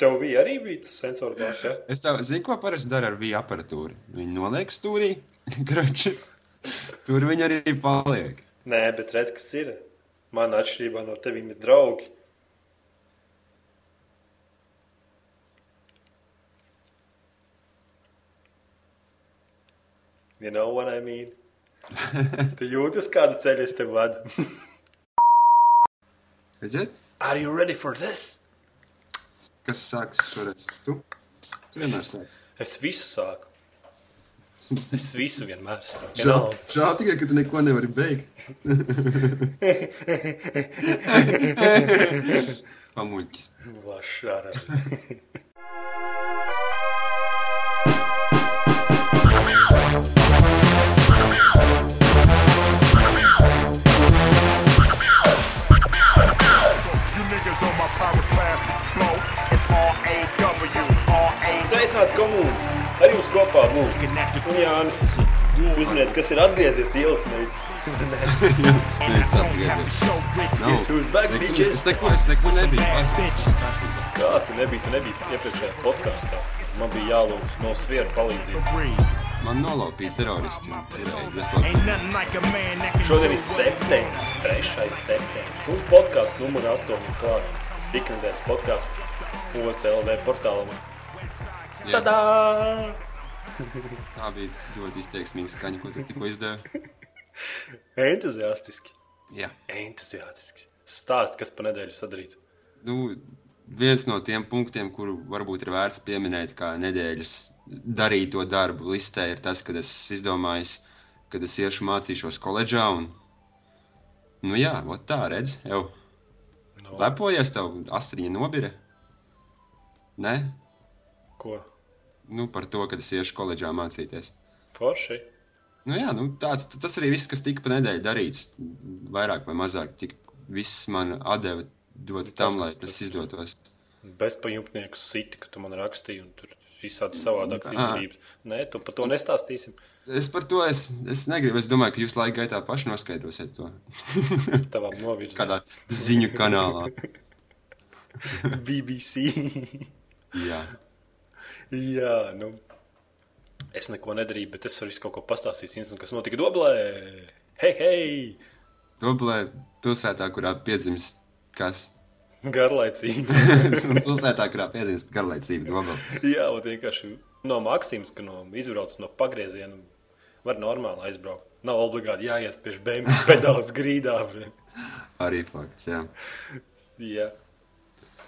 Tev bija arī bija tas sensors gāzes, ja? Es tev zinu, ko parasti dara ar viņa aparatūru. Viņi noliek stūrī, kroči. Tur viņi arī paliek. Nē, bet redz, kas ir. Man atšķirībā no teviem ir draugi. You know what I mean? Tu jūti, uz kāda ceļa es tev vadu. Redziet, Are you ready for this? Kas sāks šoreiz? Tu? Tu vienmēr sāc. Es visu sāku. Es visu vienmēr sāku. Žēl, žēl tikai, ka tu neko nevari beigt. Pamuļķis. Vašāra. Komūni! Ar jums kopā būs un Jānis. Uzminiet, kas ir atgriezies ielas meitas. Spēc atgriezies. Nav. Guess who's back, bitches? Es neko, es neko nebiju. Kā tu nebija? Tu nebija iepriekšējā podkāstā. Man bija jālūdz no sviera palīdzību. Man nolaupīja teroristi. Šodien ir septembris, 3. septembris. Un podkāsts numur 8 ir klāt. Iknedēļas podkāsts OCLV portālam. Jā, Tadā! Tā bija ļoti izteiksmīga skaņa, ko tu tikko izdevi. Entuziastiski. Jā. Entuziastiski. Stāst, kas pa nedēļu sadarīt. Nu, viens no tiem punktiem, kuru varbūt ir vērts pieminēt, kā nedēļas darīto darbu listē, ir tas, kad es izdomāju, kad es iešu mācīšos koledžā. Un, nu jā, tā redz, jau No, lepojies, tev asariņa nobira. Nē, ko? Nu par to, kad es iešu koledžā mācīties. Forši. Nu, jā, nu, tāds, tas arī viss, kas tika pa nedēļu darīts. Vairāk vai mazāk, tik viss man atdeva dot tam, lai tas izdotos. Bezpajumtnieku siti, ka tu man rakstīji, un tur visādi savādākas izdarības. Nē, tu par to nestāstīsim. Es par to es, es negribu. Es domāju, ka jūs laika gaitā paši noskaidrosiet to Tavām novirzēm. kādā ziņu kanālā. BBC. Jā, Jā, nu. Es neko nedarīju, bet es varu kaut ko pastāstīt. Zinu, kas notika Doblē. Hei, hei! Dublē, pilsētā, kurā piedzimst kas? Garlaicīgi. pilsētā, kurā piedzimst garlaicība Dublē. Jā, un vienkārši no Maksimas, ka no izbrauc no pagrieziena, var normāli aizbraukt. Nav obligāti jāiespiež bēnbu pedāls grīdā. Arī fakts, jā. Jā.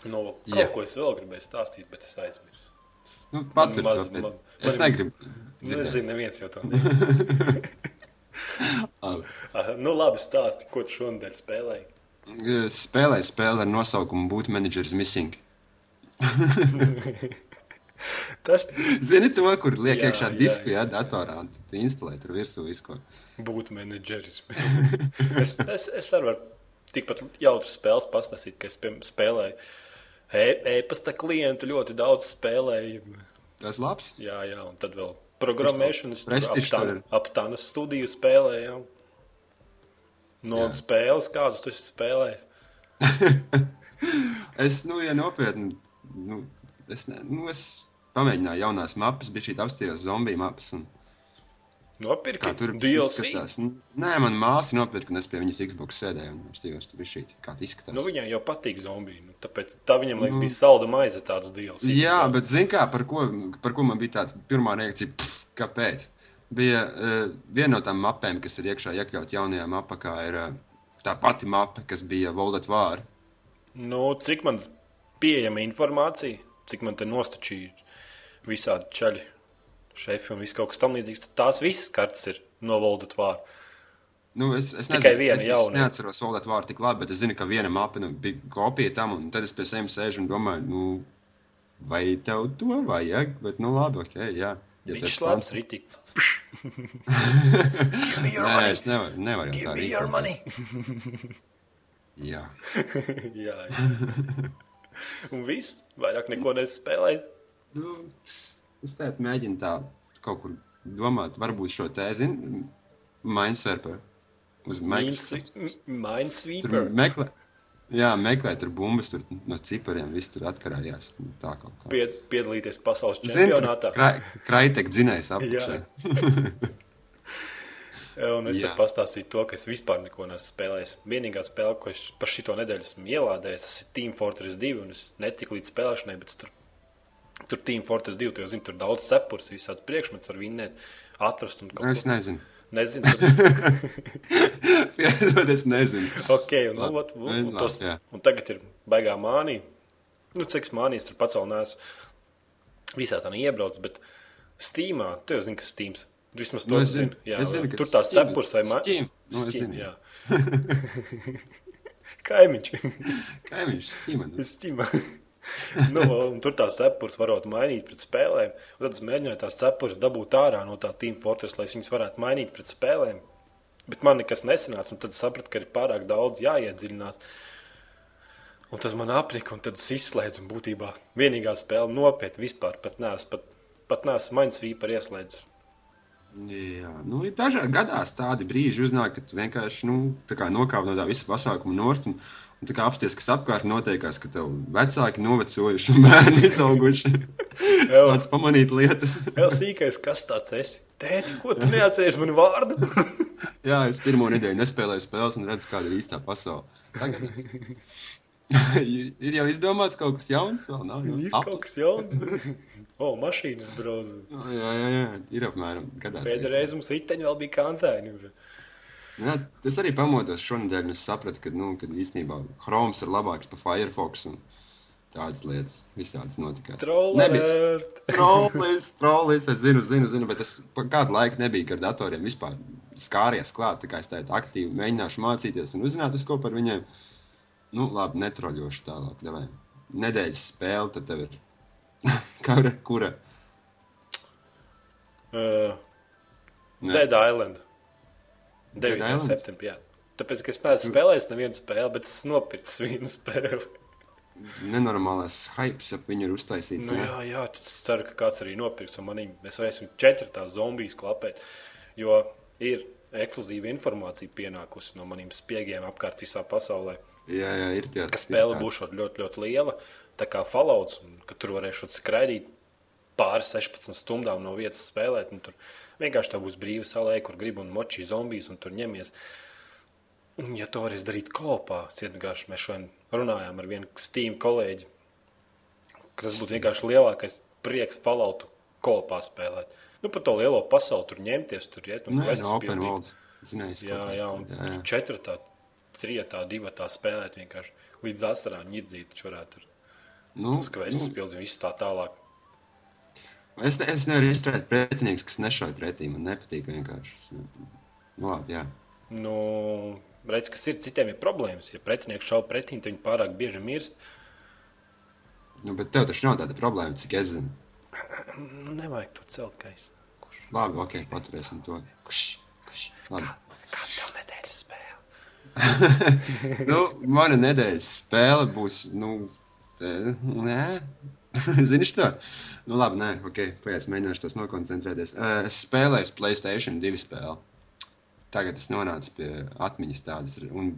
No, kaut Jā. ko es vēl gribēju stāstīt, bet es aizmirsu. Nu, patur maz- to. man- Es man- negribu. Nezinu, neviens jau to. Labi. nu, labi, stāsti, ko tu šonadēļ spēlēji. Spēlēju spēli ar nosaukumu Boot Managers Missing. Tas Zini to, kur liek Jā, iekšā jā, disku, jā. jā, datorā, un tu instalē tur virsū visu ko. būtu menedžeris. es, es, es arī varu tikpat jautras spēles pastāstīt, ka es spēlēju e-pasta klientu ļoti daudz spēlēju. Tas labs. Jā, jā, un tad vēl programmēšanu. Es tur Prestižs tur ir. ap tādas studiju spēlēju. No jā. spēles, kādus tu esi spēlējis? Es, nu, ja nopietni, nu, es, ne, nu, es pamēģināju jaunās mapas, bija šī apstājās zombiju mapas. Un, Nopirki kā tur izskatās? Nē, man māsa nopirka, un es pie viņas Xbox sēdēju, un apstājos, tur šī, kā tas izskatās. Nu, viņai jau patīk zombiji. Nu, tāpēc tā viņam liekas, Nu. bija salda maize tāds DLC. Jā, bet zini, kā, par ko, par ko man bija tāds pirmā reakcija, pff, kāpēc? Bija uh, viena no tām mapēm, kas ir iekšā iekļaut jaunajā mapā, kā ir uh, tā pati mapa, kas bija Voldat Vāra. Nu, cik man pieejama informācija, cik man te nostačīja visādi čaļi, šefi un viss kaut kas tam līdzīgs, tad tās visas kartes ir no Voldat vāra. Nu, es, es Tikai nezinu, viena es, jauna. es neatceros Voldat Vāru tik labi, bet es zinu, ka viena mapa nu, bija kopija tam, un tad es pie sevis sēžu un domāju, nu, vai tev to vajag, bet nu labi, ok, jā. Ja Viņš slēpjas ritīgi. Nē, es nevaru, nevaru jau tā rīkoties. Jā. jā, jā. Un viss, vairāk neko nespēlēju. Nu, es tādu mēģinu tā kaut kur domāt, varbūt šo tēzi, Mindsweeper uz Minesweeper. meklē, Jā, meklēt tur bumbas, tur no cipariem viss tur atkarājās. Tā kaut kā. Pied, piedalīties pasaules čempionātā. krai- Kraitek dzinējs apakšā. Un es varu pastāstīt to, ka es vispār neko neesmu spēlējis. Vienīgā spēle, ko es par šito nedēļu esmu ielādējis, tas ir Team Fortress 2. Un es netiku līdz spēlēšanai, bet es tur, tur Team Fortress 2, tu jau zini, tur daudz cepures, visāds priekšmets var vinnēt, atrast un kaut Es nezinu. Nezinu, Piedod, es nezinu. ok, un, Labi. un, ot, un, un, tos, jā. un tagad ir baigā mānī. Nu, cik es mānījos, tur pats vēl neesmu. Visā tā neiebrauc, bet Steamā, tu jau zini, kas Steams. Vismaz to Nu, nu, es zinu. zinu. Jā, Es zinu, tur tās Steam- cepures vai Steam. Nu, Steam, zinu. jā. Kaimiņš. Kaimiņš, Stīmanis. Steam. Nu, tur tās cepures varot mainīt pret spēlēm. Tad es mēģināju tās cepures dabūt ārā no tā Team Fortress, lai viņas varētu mainīt pret spēlēm. Bet man nekas nesanāca, un tad sapratu, ka ir pārāk daudz jāiedziļinās. Un tas man apnika, un tad es izslēdzu. Būtībā vienīgā spēle nopietni vispār pat neesmu, pat, pat neesmu maņas vīpar ieslēdzis. Jā, nu, dažādi gadās tādi brīži, uznāk, kad vienkārši nu, nokāp no tā visa pasākuma nost. Un, un tā kā apsties, kas apkārt notiekās, ka tev vecāki novecojuši un bērni izauguši. Jā. Sāc pamanīt lietas. Vēl sīkais, kas tāds esi? Tēti, ko tu neatceries manu vārdu? Jā, es pirmo nedēļu nespēlēju spēles un redzu, kāda ir īstā pasaule. Tagad ir jau izdomāts kaut kas jauns, vēl nav. nu, Ir kaut kas jauns. O, mašīnas braucu. Jā, jā, jā, ir apmēram. Pēdējā reizē mums riteņi vēl bija kantaini. Jā, tas arī pamodos šonadēļ, un es sapratu, ka, nu, ka īstenībā Chromes ir labāks par Firefox un tādas lietas. Visādas Trollerēt. trollis, trollis, es zinu, zinu, zinu, bet es kādu laiku nebiju ar datoriem vispār skāries klāt. Tā kā es tādu aktīvi mēģināšu mācīties un uzzināt uz ko par viņiem. Nu, labi, netroļošu tālāk. Davai. Nedēļas spēle, tad tev ir. kura? kura? Uh. Dead Island. 9. Island? septembrī. Tāpēc, ka es neesmu spēlējis nevienu spēli, bet es nopirku vienu spēli. Nenormālais hypes ap viņu ir uztaisīts. Nu, ne? jā, jā, tad es ceru, ka kāds arī nopirks manī. Mēs varēsim četri tās zombijas klapēt, jo ir ekskluzīva informācija pienākusi no maniem spiegiem apkārt visā pasaulē. jā, jā, ir tie. ka spēle būs ļoti, ļoti liela. Tā kā falauts, ka tur varēšu skraidīt pāri 16 stundām no vietas spēlēt. Tur vienkārši tā būs brīva salē, kur grib un moči zombijas un tur ņemies. Un, ja to varēs darīt kopā, cietgājuši mēs šodien runājām ar vienu Steam kolēģi, ka tas būtu vienkārši lielākais prieks falautu kopā spēlēt. Nu, par to lielo pasauli tur ņemties, tur iet un Nē, questus no open world. Zinājis, Jā, jā, un jā, jā. četratā, trijotā, divatā spēlēt vienkārši līdz asarām ņirdzīt, taču varētu tur Nu, skvēstus nu, pildīt, viss tā tālāk. Es, ne, es nevaru izturēt pretinieks, kas nešauj pretī. Man nepatīk vienkārši. Es ne... Nu, labi, jā. Nu, redz, kas ir, citiem ir problēmas. Ja pretinieks šauj pretī, tad viņi pārāk bieži mirst. Nu, bet tev taču nav tāda problēma, cik es zinu. Nu, nevajag to celt, kā es. Kurš? Labi, ok, paturēsim to. Kuš, kuš. Labi. Kā tev nedēļas spēle? nu, mana nedēļas spēle būs. Nu, te, nē, zini, to? Nu, labi, nē, ok, pēc mēģināšu tos nokoncentrēties. Uh, es spēlēju Playstation 2 spēli. Tagad es nonācu pie atmiņas tādas, un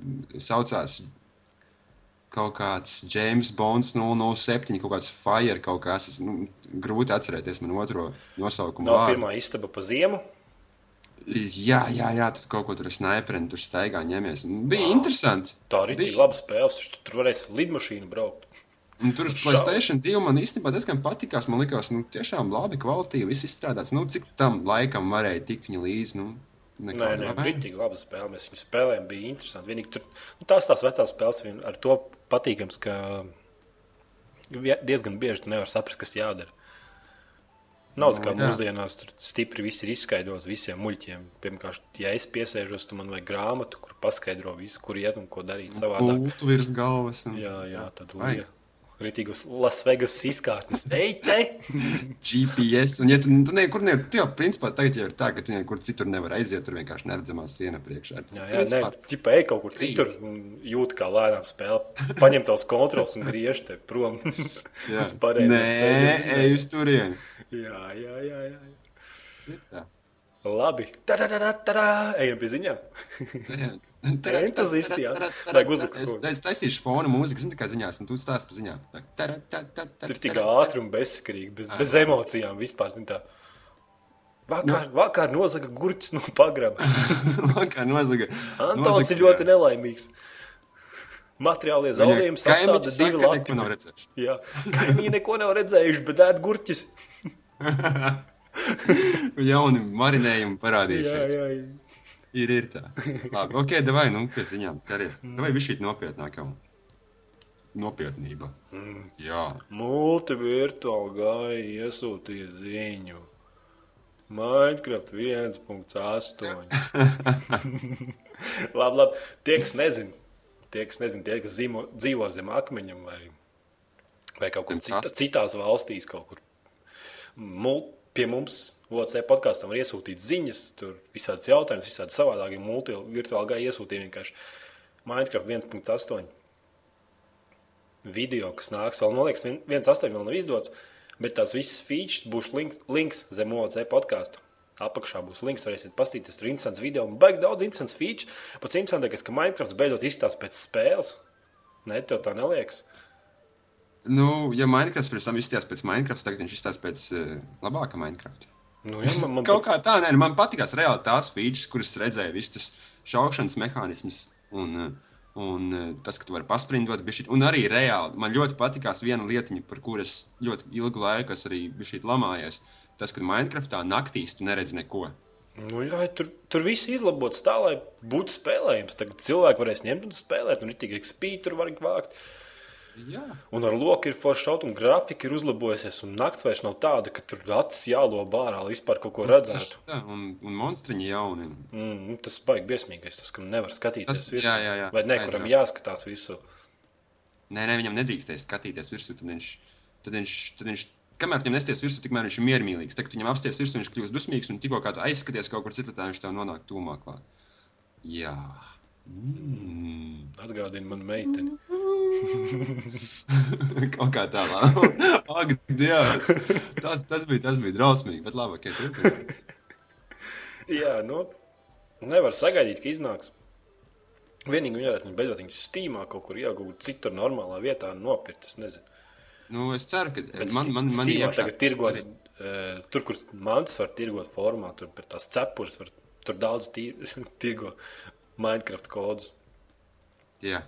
saucās kaut kāds James Bonds 007, kaut kāds Fire, kaut kas. Es, nu, grūti atcerēties man otro nosaukumu. Nav vārdu. pirmā istaba pa ziemu. Jā, jā, jā, tu kaut ko tur snaiperi, tur staigā ņemies. Bija Wow. interesanti. Tā arī bija laba spēle. tu Tur varēs lidmašīnu braukt. Un tur uz. Playstation 2 man īstenībā diezgan patikās. Man liekas, nu, tiešām labi, kvalitīvi, viss izstrādāts. Nu, cik tam laikam varēja tikt viņa līdzi? Nu, Nē, nē, tik laba spēle. Mēs viņu spēlējām, bija interesanti. Vienīgi tur nu, tās tās vecās spēles vien ar to patīkams, ka diezgan bieži tu nevari saprast, kas jādara. Nav tā kā Nu, jā. mūsdienās tur stipri viss ir izskaidrots visiem muļķiem. Piemēram, ja es piesēžos, tad man vajag grāmatu, kur paskaidro visu, kur iet un ko darīt savādāk. Pultu virs galvas. Un... Jā, jā, tad lieta. Rītīgos Lasvegas izkārtnes. Ej, te! GPS. Un, ja tu, tu nekur ne, tu jau, principā, tagad jau ir tā, ka tu nekur citur nevar aiziet, tur vienkārši neredzamā siena priekšā. Jā, jā, nē, tipā ej kaut kur citur un jūt, kā lēnām spēlē. Paņem tavs kontrols un griež te prom. jā. Nē, ej uz turieni. jā, jā, jā, jā. Tā. Labi. Tā, tā, tā, tā. Ejam pie ziņām. Jā, Entuziasti, jā. Vajag uzlikt Es, es taisīšu fona mūziku, zini, kā ziņās, un tu stāsti par ziņām. Tur tik ātri un bezskarīgi, bez, bez emocijām vispār. zini Tā. Vakar, vakar nozaga gurķis no pagraba. Kā nozaga. Antons ir ļoti nelaimīgs. Materiālie zaudējumi sastāvda divi lati. Jā, kaimiņi neko nav redzējuši, bet ēd gurķis. Jauni marinējumi Jā, parādījušies. jā, jā. Ir, ir tā. Labi, ok, davai, nu, pie ziņām. Karies. Davai, viņš šī nopietnāk jau. Nopietnība. Mm. Jā. Multivirtuāli gāja iesūtīja ziņu. Minecraft 1.8. labi, labi. Tie, kas nezina, tie, kas, nezin, tie, kas dzīvo, dzīvo zem akmeņiem vai, vai kaut kur cita, citās valstīs, kaut kur Mul, pie mums, OC podkāstam, var iesūtīt ziņas, tur visādas jautājumas, visādi savādākie multivirtuāli gāja iesūtīja vienkārši Minecraft 1.8 video, kas nāks. Vēl, man liekas, vien- viens astoņi vēl nav izdots, bet tās visas features būs links, links zem OC podkāstu. Apakšā būs links, varēsiet paskatīties. Tur ir interesants video. un Baigi daudz interesants features. Pats interesantākais, ka Minecraft beidzot izstāsta pēc spēles. Ne, tev tā neliekas. Nu, ja Minecraft pirms tam izskatījās pēc Minecraft, tagad viņš izskatās pēc uh, labāka Minecraft. Nu, jā, man, man Kaut kā tā, nē, nu, man patīkās reāli tās features, kuras redzēju, visas tas šaušanas mehānisms un, uh, un uh, tas, ka tu vari pasprindot, bišķīt. un arī reāli man ļoti patīkās viena lietiņa, par kuras ļoti ilgu laiku es arī biju lamājies. Tas, ka Minecraftā naktīs tu neredzi neko. Nu, jā, tur, tur viss izlabots tā, lai būtu spēlējams. Tagad cilvēki varēs ņemt un spēlēt, un ir tikai spīti, tur var vākt. Jā, Un ar loku ir forši šaut, un grafika ir uzlabojusies. Un naktis vairs nav tāda, ka tur acis jāloba ārā, lai vispār kaut ko redzētu. tā, un, un monstriņi jauni. Mm, nu, tas baigi briesmīgais, tas, kam nevar skatīties Tas- virsū. jā, jā, jā. Vai ne, kuram jāskatās virsū. Nē, nē, viņam nedrīkstēja skatīties virsū. Tad viņš, tad viņš, tad viņš kamēr viņam nesties virsū, tikmēr viņš ir miermīlīgs. Tad, kad viņam apsties virsū, viņš kļūst dusmīgs un tikko kā tu aizskaties kaut kur citur, viņš tev nonāk klāt. Jā. Mm. Atgādina man meiteni. kaut kā tā, labi. Ak, Dievs! Tas, tas, bija, tas bija drausmīgi, bet labi, ka okay, Jā, nu, nevar sagaidīt, ka iznāks. Vienīgi viņi varētu viņu beidzot viņus stīmā kaut kur iegūt, citur normālā vietā nopirkt. Es nezinu. Nu, es ceru, ka Bet man, man, man Steamā iekšā- tagad tirgos, uh, tur, kur mantas var tirgot formā, tur pēc tās cepures, var, tur daudz tī- tirgo Minecraft kodus. Jā.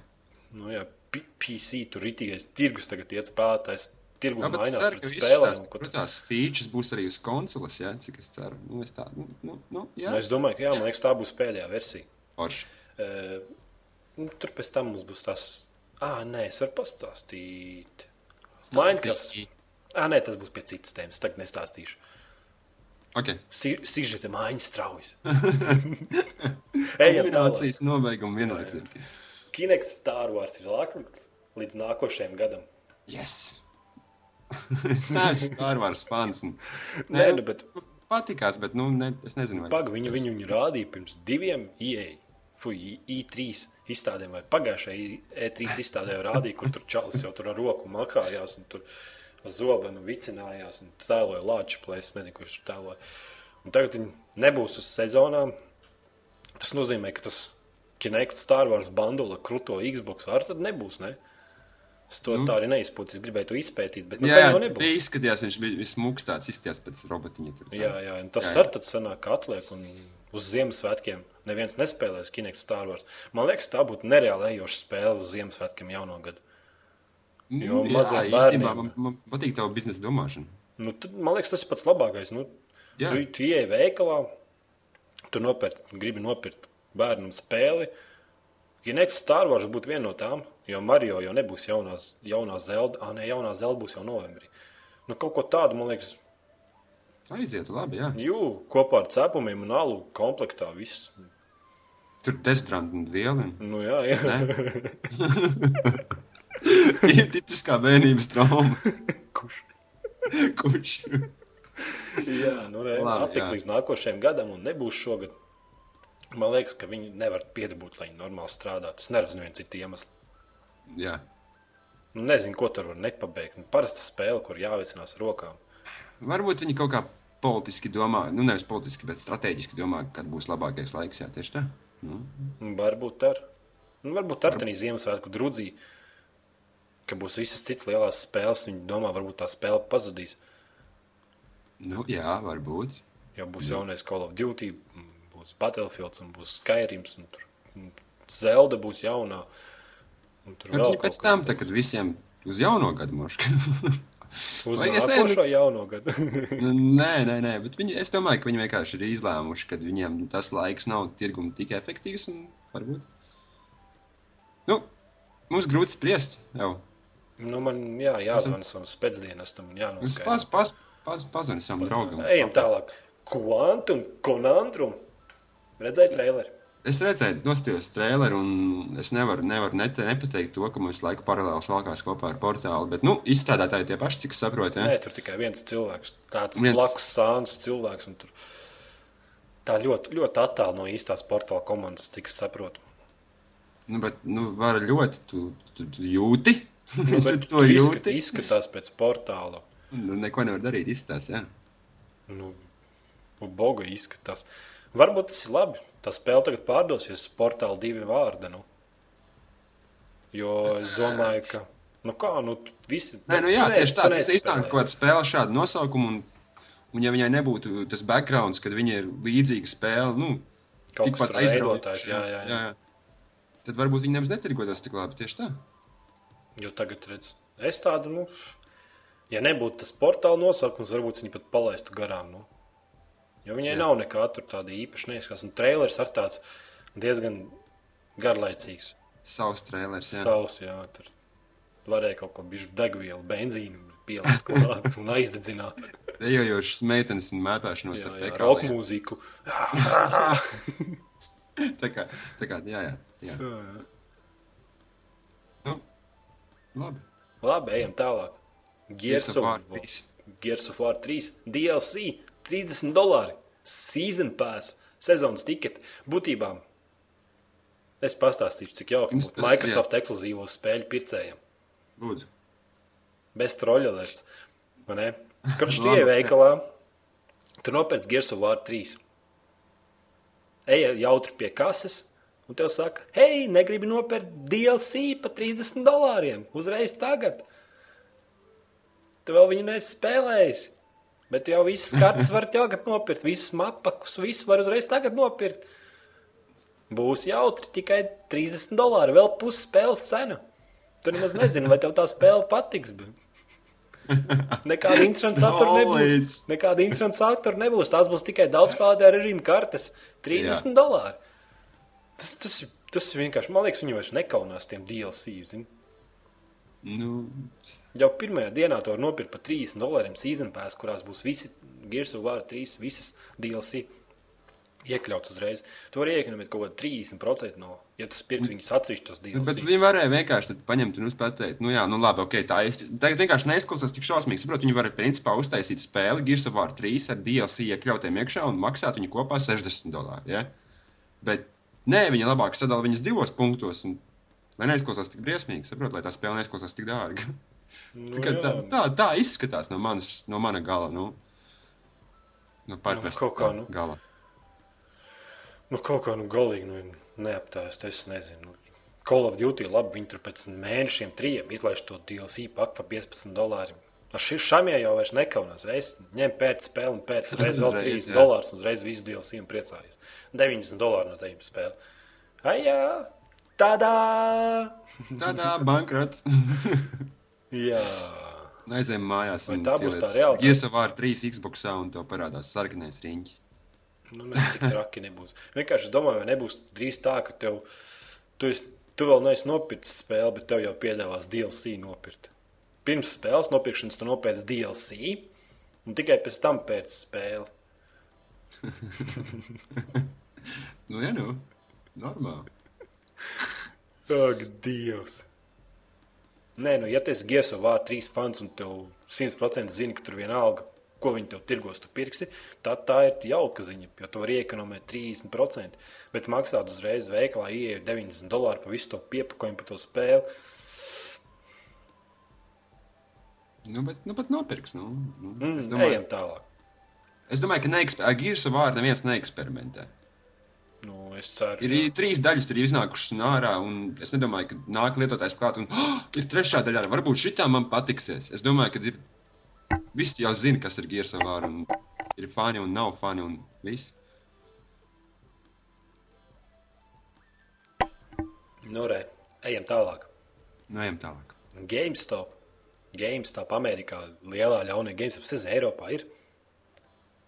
Nu, jā, PC tur ritīgais tirgus tagad iet spēlētājs. Tirgu Jā, mainās ceru, pret spēlēm. tās, tu- tās features būs arī uz konsoles, jā, cik es ceru. Nu, es tā, nu, nu, nu jā. Nu, es domāju, ka jā, man liekas, tā būs pēdējā versija. Forši. Uh, nu, tur pēc tam mums būs tas. Ah, nē, es varu pastāstīt. Minecraft. Ah, nē, tas būs pie citas tēmas. Tagad nestāstīšu. Ok. Sižeta mājiņas straujas. Ejam tālāk. Nobeigumu vienlaicīgi. Kinects Star Wars ir atlikts līdz nākošajam gadam. Yes! es neesmu Star Wars fans. Un... Nē, nu, bet Patīkās, bet nu, ne, es nezinu, vai Pag, viņu, viņu, viņu rādīja pirms diviem IE, fui, I3 izstādēm, vai pagājušajā E3 izstādē rādīja, kur tur čalis jau tur ar roku makājās un tur ar zobenu vicinājās un tēloja lāču plēs, nezinu, kurš tur tēloja. Un tagad viņi nebūs uz sezonām. Tas nozīmē, ka tas Kinect Star Wars bandula kruto Xbox ar tad nebūs, ne? Es to tā arī neizpūtu, es gribēju to izpētīt, bet nu, Jā, tā jau jā nebūs. bija izskatījās, viņš bija smūgs tāds, izskatījās pēc robotiņa. Tur, tā. Jā, jā, un tas Jā, jā. arī tad sanāk, ka atliek un uz Ziemassvētkiem neviens nespēlēs Kinect Star Wars. Man liekas, tā būtu nereāli ejoša spēle uz Ziemassvētkiem jauno gadu. Jo jā, maziem īstenībā bērniem- man, man patīk tava biznesa domāšana. Nu, tad, man liekas, tas ir pats labākais. Nu, Jā. tu, tu ieej veikalā, tu nopērci, gribi nopirkt bērnam spēli. Kinect Star Wars būtu viena no tām, jo Mario jau nebūs jaunās, jaunā zelta. Ah, nē, jaunā zelta būs jau novembrī. Nu, kaut ko tādu, man liekas, Aiziet, labi, jā. jū, kopā ar cepumiem un alu komplektā viss. Tur destrāna un viela. Nu, jā, jā. Ir tipiskā bērnības trauma. Kurš? Kurš? Jā, nu, re, Labi, atlikt līdz nākošajam gadam, un nebūs šogad. Man liekas, ka viņi nevar piedabūt, lai viņi normāli strādātu. Es neredzu nevienu citu iemeslu. Jā. Nu, nezinu, ko tur var nepabeigt. Nu, parasta spēle, kur jāvecinās ar rokām. Varbūt viņi kaut kā politiski domā, nu nevis politiski, bet strateģiski domā, kad būs labākais laiks. Jā, tieši tā. Nu, Varbūt ar. Nu, varbūt ar tādā Ziemassvētku drudzī, ka būs visas citas lielās spēles. Viņi domā, varbūt tā spēle pazudīs. nu, jā, varbūt. Jo būs jaunais Call of Duty, būs Battlefield, un būs Skyrims, un tur Zelda būs jaunā. un tur Un vēl pēc tam, tā, kad visiem uz jauno gadu moška. Uz nākošo jauno gadu. Nu, nē, nē, nē, bet viņi, es domāju, ka viņi vienkārši ir izlēmuši, ka viņiem tas laiks nav tirgum tik efektīvs. un Varbūt. Nu, mums grūti spriest. Jau. nu, man jā, jāzvana savam spēcdienestam un jānoskaidro. pas, pas, pas, pazvani savam draugam. Ejam tālāk. Quantum, konantrum. Redzēji traileri? Es redzēju, nostājos traileru, un es nevaru, nevaru net, nepateikt to, ka mums laiku paralēli valkās kopā ar portālu. Bet, nu, izstrādātāji tie paši, cik saprotu. Nē, Ja? tur tikai viens cilvēks. Tāds Viens- blakus sāns cilvēks. un Tur... Tā ļoti, ļoti attālu no īstās portāla komandas, cik es saprotu. Nu, bet, nu, var ļoti, tu, tu, tu jūti. Nu, tu bet to izskat, jūti. izskatās pēc portāla. Nu, neko nevar darīt, izstāst. Ja? Nu, Boga izskatās. Varbūt tas ir labi. Tā spēle tagad pārdosies portāla divi vārdi. Nu. Jo es domāju, ka. Nu kā, nu, visi. Nē, nu jā, tieši tā. Tas iznāk kaut kāda spēle šādu nosaukumu. Un, un ja viņai nebūtu tas background, kad viņa ir līdzīga spēle, nu, Kaut tikpat veidotājs, jā, jā, jā. jā. Tad varbūt viņi nemaz netirgotos tik labi. Tieši tā. Jo tagad, redz, es tādu, nu, ja nebūtu tas portāla nosaukums, varbūt viņi pat palaistu garām. Nu. Jo viņai Jā. nav nekā tāda īpaša neizskatās. Un trailers ar tāds diezgan garlaicīgs. Savs trailers. Jā. Savs, jā, tur varēja kaut ko bišķi degvielu, benzīnu pielikt klāt un aizdedzināt. Dejojošas meitenes un mētāšanos Jā, ar jā, pekrāliem. roka mūziku. Tā kā, tā kā, jā, jā. jā. Jā, jā. Nu, labi. Labi, ejam tālāk. Gears of War trīs. Gears of War 3 DLC 30 dolāri. Season pass, sezonas tiketi. Būtībā es pastāstīšu, cik jauki būtu Microsoft ekskluzīvo spēļu pircējiem. Lūdzu. Bez troļļalerts. Kad tu Labi. ej veikalā, tu nopērci Gears of War 3. Ej jautri pie kases, un tev saka, hei, negribi nopirkt DLC par 30 dolāriem. Uzreiz tagad. Tu vēl viņu nesi spēlējis. Bet jau visas kartes var tagad nopirkt, visas mapakus, visu var uzreiz tagad nopirkt. Būs jautri tikai 30 dolāri, vēl pusi spēles cena. Tu nemaz nezini, vai tev tā spēle patiks. Bet... Nekāda interesanta satura nebūs. Nekāda interesanta satura nebūs. Tās būs tikai daudz spēlētāju režīmu kartes. 30 Jā. dolāri. Tas, tas, tas vienkārši. Man liekas, viņi vairs nekaunās tiem DLC. Zini? Nu, Jau pirmajā dienā to var nopirkt par 30 dolāriem season pass, kurās būs visi Gears of War 3, visas DLC iekļauts uzreiz. Tu vari iekonomēt kaut kādu 30% no, ja tas pirks viņus atsevišķos nu, bet DLC. viņi varēja vienkārši paņemt un pateikt, nu jā, nu labi, ok, tā ir. Tagad vienkārši neizklausās tik šausmīgi. Saprot, viņi var principā uztaisīt spēli Gears of War 3 ar DLC iekļautiem iekšā un maksāt viņu kopā 60 dolāri. Ja? Bet nē, viņi labāk sadala viņas divos punktos. Un, lai neizklausās tik briesmīgi, saprot, lai tā spēle neizklausās tik dārga. Nu, tā, jā. tā, tā izskatās no, manas, no mana gala. Nu, no parasta kaut kā, nu. gala. Nu, kaut kā nu, galīgi nu, neaptājās. Es nezinu. Nu, Call of Duty labi, viņi tur pēc mēnešiem, trim izlaiž to DLC paku par 15 dolāriem. Ar šī šamie jau vairs nekaunās. Reiz ņem pēc spēli un pēc reizes vēl Uzreiz, 30 jā. dolārus, un uzreiz visu DLC un priecājies. 90 dolāru no tiem spēle. Ai, jā, tādā! Tādā bankrots. Jā. Aizējām mājās. Vai un tā būs tā realitāte? War 3 Xbox un tev parādās sarkanais riņķis. Nu, ne, tik traki nebūs. Vienkārši domāju, vai nebūs drīz tā, ka tev, tu, esi, tu vēl neesi nopircis spēli, bet tev jau piedāvās DLC nopirkt. Pirms spēles nopirkšanas tu nopērci DLC, un tikai pēc tam pēc spēles. Nu, jā, nu, normāli. Ak, Dievs! Nē, nu, ja tu esi Gears of War 3 fans un tev 100% zini, ka tur vienalga, ko viņi tev tirgos, tu pirksi, tad tā ir jauka ziņa, jo tu vari iekonomēt 30%. Bet maksāt uzreiz veikalā, ieejot 90 dolāru par visu to piepakojumu, par to spēli. Nu, bet, nu, bet nopirks. Nu, nu, Mm, es, domāju, ejam tālāk. es domāju, ka neeksper... ar Gears of War neviens neeksperimentē. Nu, es ceru, Ir i- trīs daļas, ir iznākušas no ārā, un es nedomāju, ka nāk lietotājs klāt, un oh, ir trešā daļa, varbūt šitā man patiksies. Es domāju, ka ir. Visi jau zina, kas ir Gears of War, un ir fani un nav fani, un viss. Nu, re, ejam tālāk. Nu, ejam tālāk. GameStop. GameStop Amerikā lielā ļaunie GameStop. Es nezinu, Eiropā ir.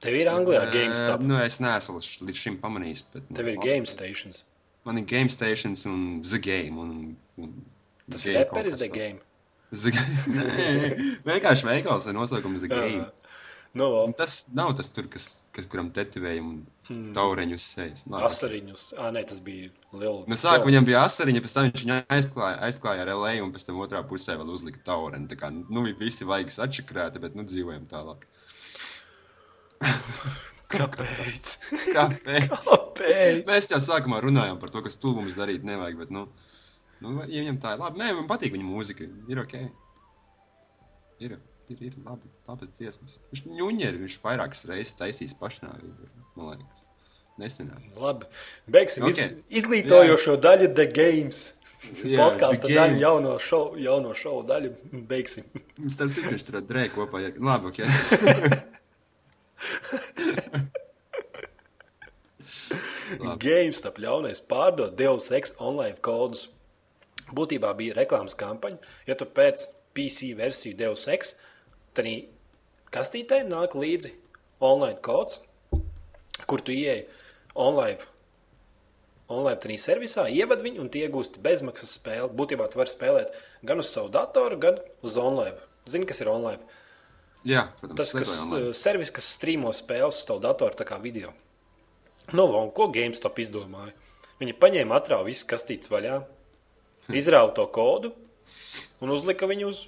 Tev ir Anglijā GameStop. Nu, es neesmu līdz- šim pamanījis. Bet, nu, Tev ir labi. Game Stations. Man ir Game Stations un The Game. Un, un Tas ir kas The. Game. The Game. Vienkārši veikals ar nosaukumu The Game. Jā. Nu, Un tas nav tas, tur, kas, kas kuram tetovējam un Hmm. taureņu uz sejas. Asariņus. Ah, nē, tas bija liels. Nu, sāk, viņam bija asariņa, pēc tam viņš viņu aizklāja, aizklāja ar LA, un pēc tam otrā pusē vēl uzlika taureni. Tā kā, nu, visi vaigas atšakrēti, bet, nu, dzīvojam tālāk. Kāpēc? Kāpēc? Kāpēc? Mēs jau sākumā runājām par to, kas stulbums darīt nevajag, bet, nu, nu ja viņam tā ir labi. Nē, man patīk viņa mūzika, ir ok. Ir, ir, ir labi, labas dziesmas. Viņš ņuņeri, viņš vairākas reizes taisīs pašnāvību, man liekas. Nesenāk. Labi. Beigsim okay. Ok. iz, izglītojošo Jā. daļu The Games. Jā, Podkāstu daļu, jauno šovu, jauno šovu daļu. Beigsim. Starp citu, viņš tur drēja kopā. Ja... Labi, ok. GameStop ļaunais pārdot Deus Ex online kodus. Būtībā bija reklāmas kampaņa. Ja tu pēc PC versiju Deus Ex, tad kastītē nāk līdzi online kods, kur tu ieej online. Online tādā servisā ievad viņu un tie iegūst bezmaksas spēli. Būtībā tu vari spēlēt gan uz savu datoru, gan uz online. Zini, kas ir online? Jā, protams, Tas, online. uh, servis, kas strīmo spēles uz tavu datoru, tā kā video. Nu, un ko GameStop izdomāja? Viņi paņēma, atrāva visas kastītes vaļā, izrāva to kodu un uzlika viņu uz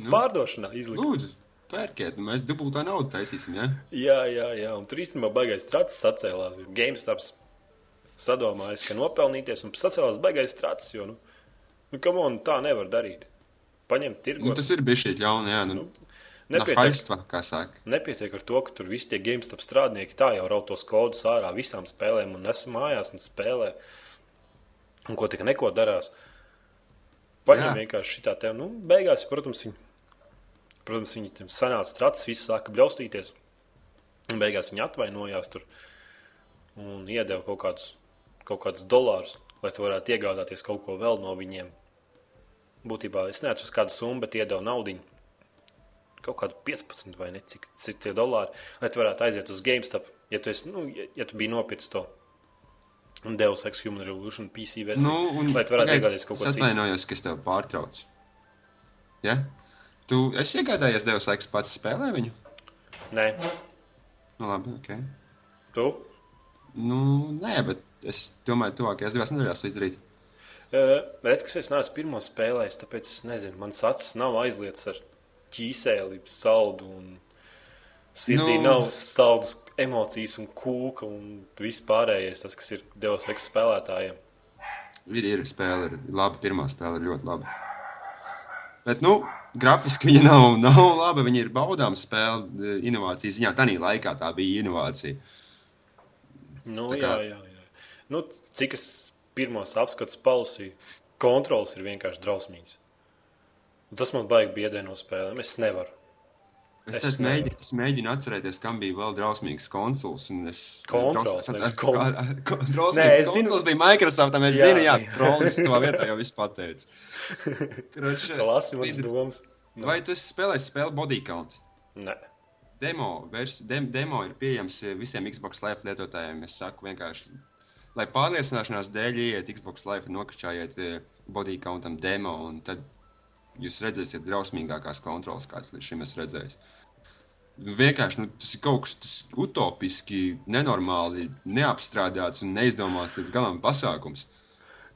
Nu. pārdošanā. Izlika. Lūdzu, pērkiet, nu mēs dubultā naudu taisīsim, ja? Jā, jā, jā, un tur īstenībā baigais tracis sacēlās. jo GameStops sadomājis, ka nopelnīties un sacēlās baigais tracis, jo, nu, nu kam on tā nevar darīt. Paņemt tirgot. Nu, tas ir bijis šī ļauna, jā. Nu, Nepietiek, kā saka. Nepietiek ar to, ka tur visi tie GameStop strādnieki tā jau raut tos kodus ārā visām spēlēm un nes mājās un spēlē. Un ko tik neko darās. Paņem Jā. vienkārši šitā te, nu, beigās, protams, viņi, protams, viņi tam sanāca tracis, viss sāka bļaustīties. Un beigās viņi atvainojās tur un iedeva kaut kādus, kaut kādus dolārus, lai tu varētu iegādāties kaut ko vēl no viņiem. Būtībā es neatceros kādu summu, bet iedeva naudu. Kaut kādu 15 vai ne cik, cik tie dolāri, lai tu varētu aiziet uz GameStop, ja tu, esi, nu, ja, ja tu biji nopircis to. Un Deus Ex Human Revolution PC versiju. Nu, un, lai tu varētu iegādāties kaut ko Es citu. atvainojos, ka es tev pārtraucu. Ja? Tu esi iegādājies Deus Ex pats spēlē viņu? Nē, Nu, labi, ok. tu. Nu, nē, bet es domāju, tuvākajās divās nedēļās to izdarīt. Redz, kas es neesmu pirmo spēlējis, tāpēc es nezinu. Mans acis nav aizliets ar ķīsēli, saldu un sirdī Nu. nav saldas emocijas un kūka un viss pārējais, tas, kas ir Deus Ex spēlētājiem. Ir, ir spēle, ir laba. Pirmā spēle ir ļoti laba. Bet, nu, grafiski viņa nav, nav laba. Viņa ir baudāma spēle, eh, inovācijas ziņā. Tā laikā tā bija inovācija. Nu, Tā jā, kā- jā, jā. Nu, cik es pirmos apskatus palasīju, kontrols ir vienkārši drausmīgs. Un Tas man baigi biedē no spēlēm. Es nevaru. Es, Es mēģinu, es mēģinu atcerēties, kam bija vēl drausmīgs konsoles. un Es, Kontrols, draus- es- kon- ko- Nē, Drausmīgs es zinu- konsoles bija Microsoft. Es Jā. zinu, jā, trollis to vietā jau viss pateica. Kroč, Klasi manas vid- domas. Vai tu esi spēlējis spēli Body Count? Nē. Demo, vers, dem, demo ir pieejams visiem Xbox Live lietotājiem. Es saku vienkārši, lai pārliecināšanās dēļ ieiet Xbox Live nokačājiet eh, Body Countam demo, un tad jūs redzēsiet drausmīgākās kontrolas, kādas līdz šim esmu redzējis. Vienkārši nu, tas ir kaut kas tas utopiski, nenormāli, neapstrādāts un neizdomāts līdz galam pasākums.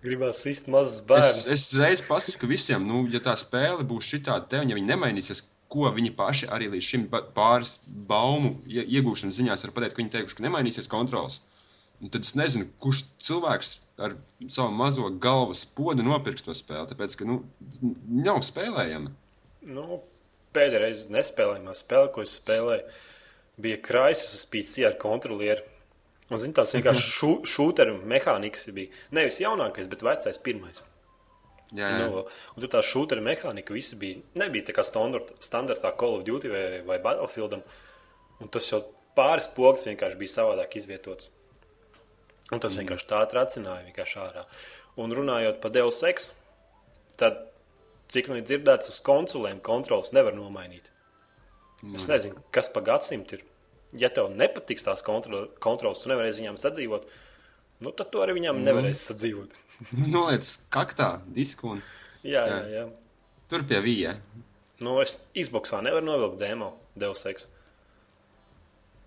Gribās sist mazus Es, bērnus. es reiz pasaku visiem, nu, ja tā spēle būs šitāda, un ja viņi nemainīsies, ko viņi paši arī līdz šim pāris baumu ie- iegūšanas ziņās var pateikt, ka viņi teikuši, ka nemainīsies kontrols. Un tad es nezinu, kurš cilvēks ar savu mazo galvas podu nopirks to spēli, tāpēc, ka, nu, nav spēlējama. Nu, pēdējā reize nespēlējumā spēle, ko es spēlēju, bija kraisis uz PC ar kontrolieru. Un, zin, tāds vienkārši šu, šūteru mehānikas bija. Nevis jaunākais, bet vecais pirmais. Jā, jā. Nu, un tur tā šūteru mehānika visi bija. Nebija tā kā standart, standartā Call of Duty vai, vai Battlefieldam. Un tas jau pāris pogas vienkārši bija savādāk izvietots. Un tas vienkārši tā tracināja vienkārši ārā. Un runājot par Deus Ex, tad, cik man ir dzirdēts, uz konsolēm kontrols nevar nomainīt. Es nezinu, kas pa gadsimtu ir. Ja tev nepatiks tās kontro, kontrols, tu nevarēsi viņām sadzīvot, nu tad tu arī viņām nevarēsi sadzīvot. Noliec kaktā disku un Jā, jā, Jā. jā. tur pie vija. Nu, es Xboxā nevaru novilkt demo Deus Ex.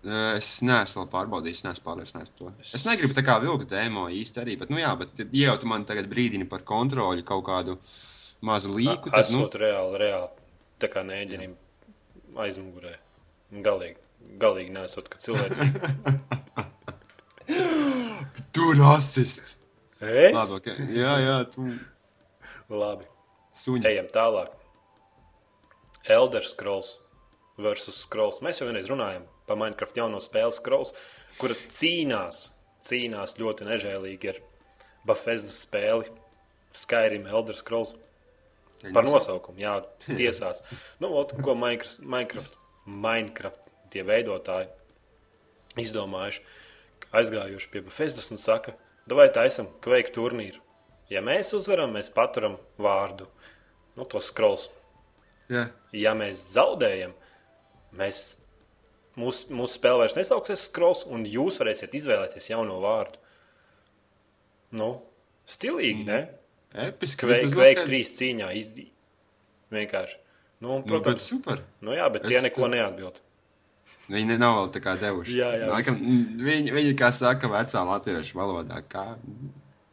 Es neesmu vēl pārbaudījis, neesmu pārliecināts par to. Es negribu tā kā vilkt dēmo īsti arī, bet, nu jā, bet, ja jau tu man tagad brīdini par kontroli kaut kādu mazu līku, tad, nu, Esot reāli, reāli, tā kā nēģenim aizmugurē. Galīgi, galīgi nesot, ka cilvēks. tur asists. Es? Labi, ok. Jā, jā, tu Labi. suņi. Ejam tālāk. Elder Scrolls versus Scrolls. Mēs jau vienreiz runājam par Minecraft jauno spēli Scrolls, kura cīnās, cīnās ļoti nežēlīgi ar Bethesda spēli Skyrim Elder Scrolls. Par nosaukumu, jā, tiesās. Nu, ot, ko Minecraft, Minecraft, Minecraft tie veidotāji izdomājuši, aizgājuši pie Bethesdas un saka, vai taisam kveiku turnīru. Ja mēs uzvaram, mēs paturam vārdu, nu, to scrolls. Jā, Ja mēs zaudējam, mēs, mūsu, mūsu spēle vairs nesauksies scrolls, un jūs varēsiet izvēlēties jauno vārdu. Nu, stilīgi, mm. ne? episki. Kveik noskaidro- trīs cīņā izdevīgi. Vienkārši. Nu, un, Nu, protams, super. nu, jā, bet Es tie neko tu- neatbild. Viņi nav vēl tā kā devuši. Jā, jā, Laikam, viņi, viņi, kā saka, vecā latviešu valodā. Kā?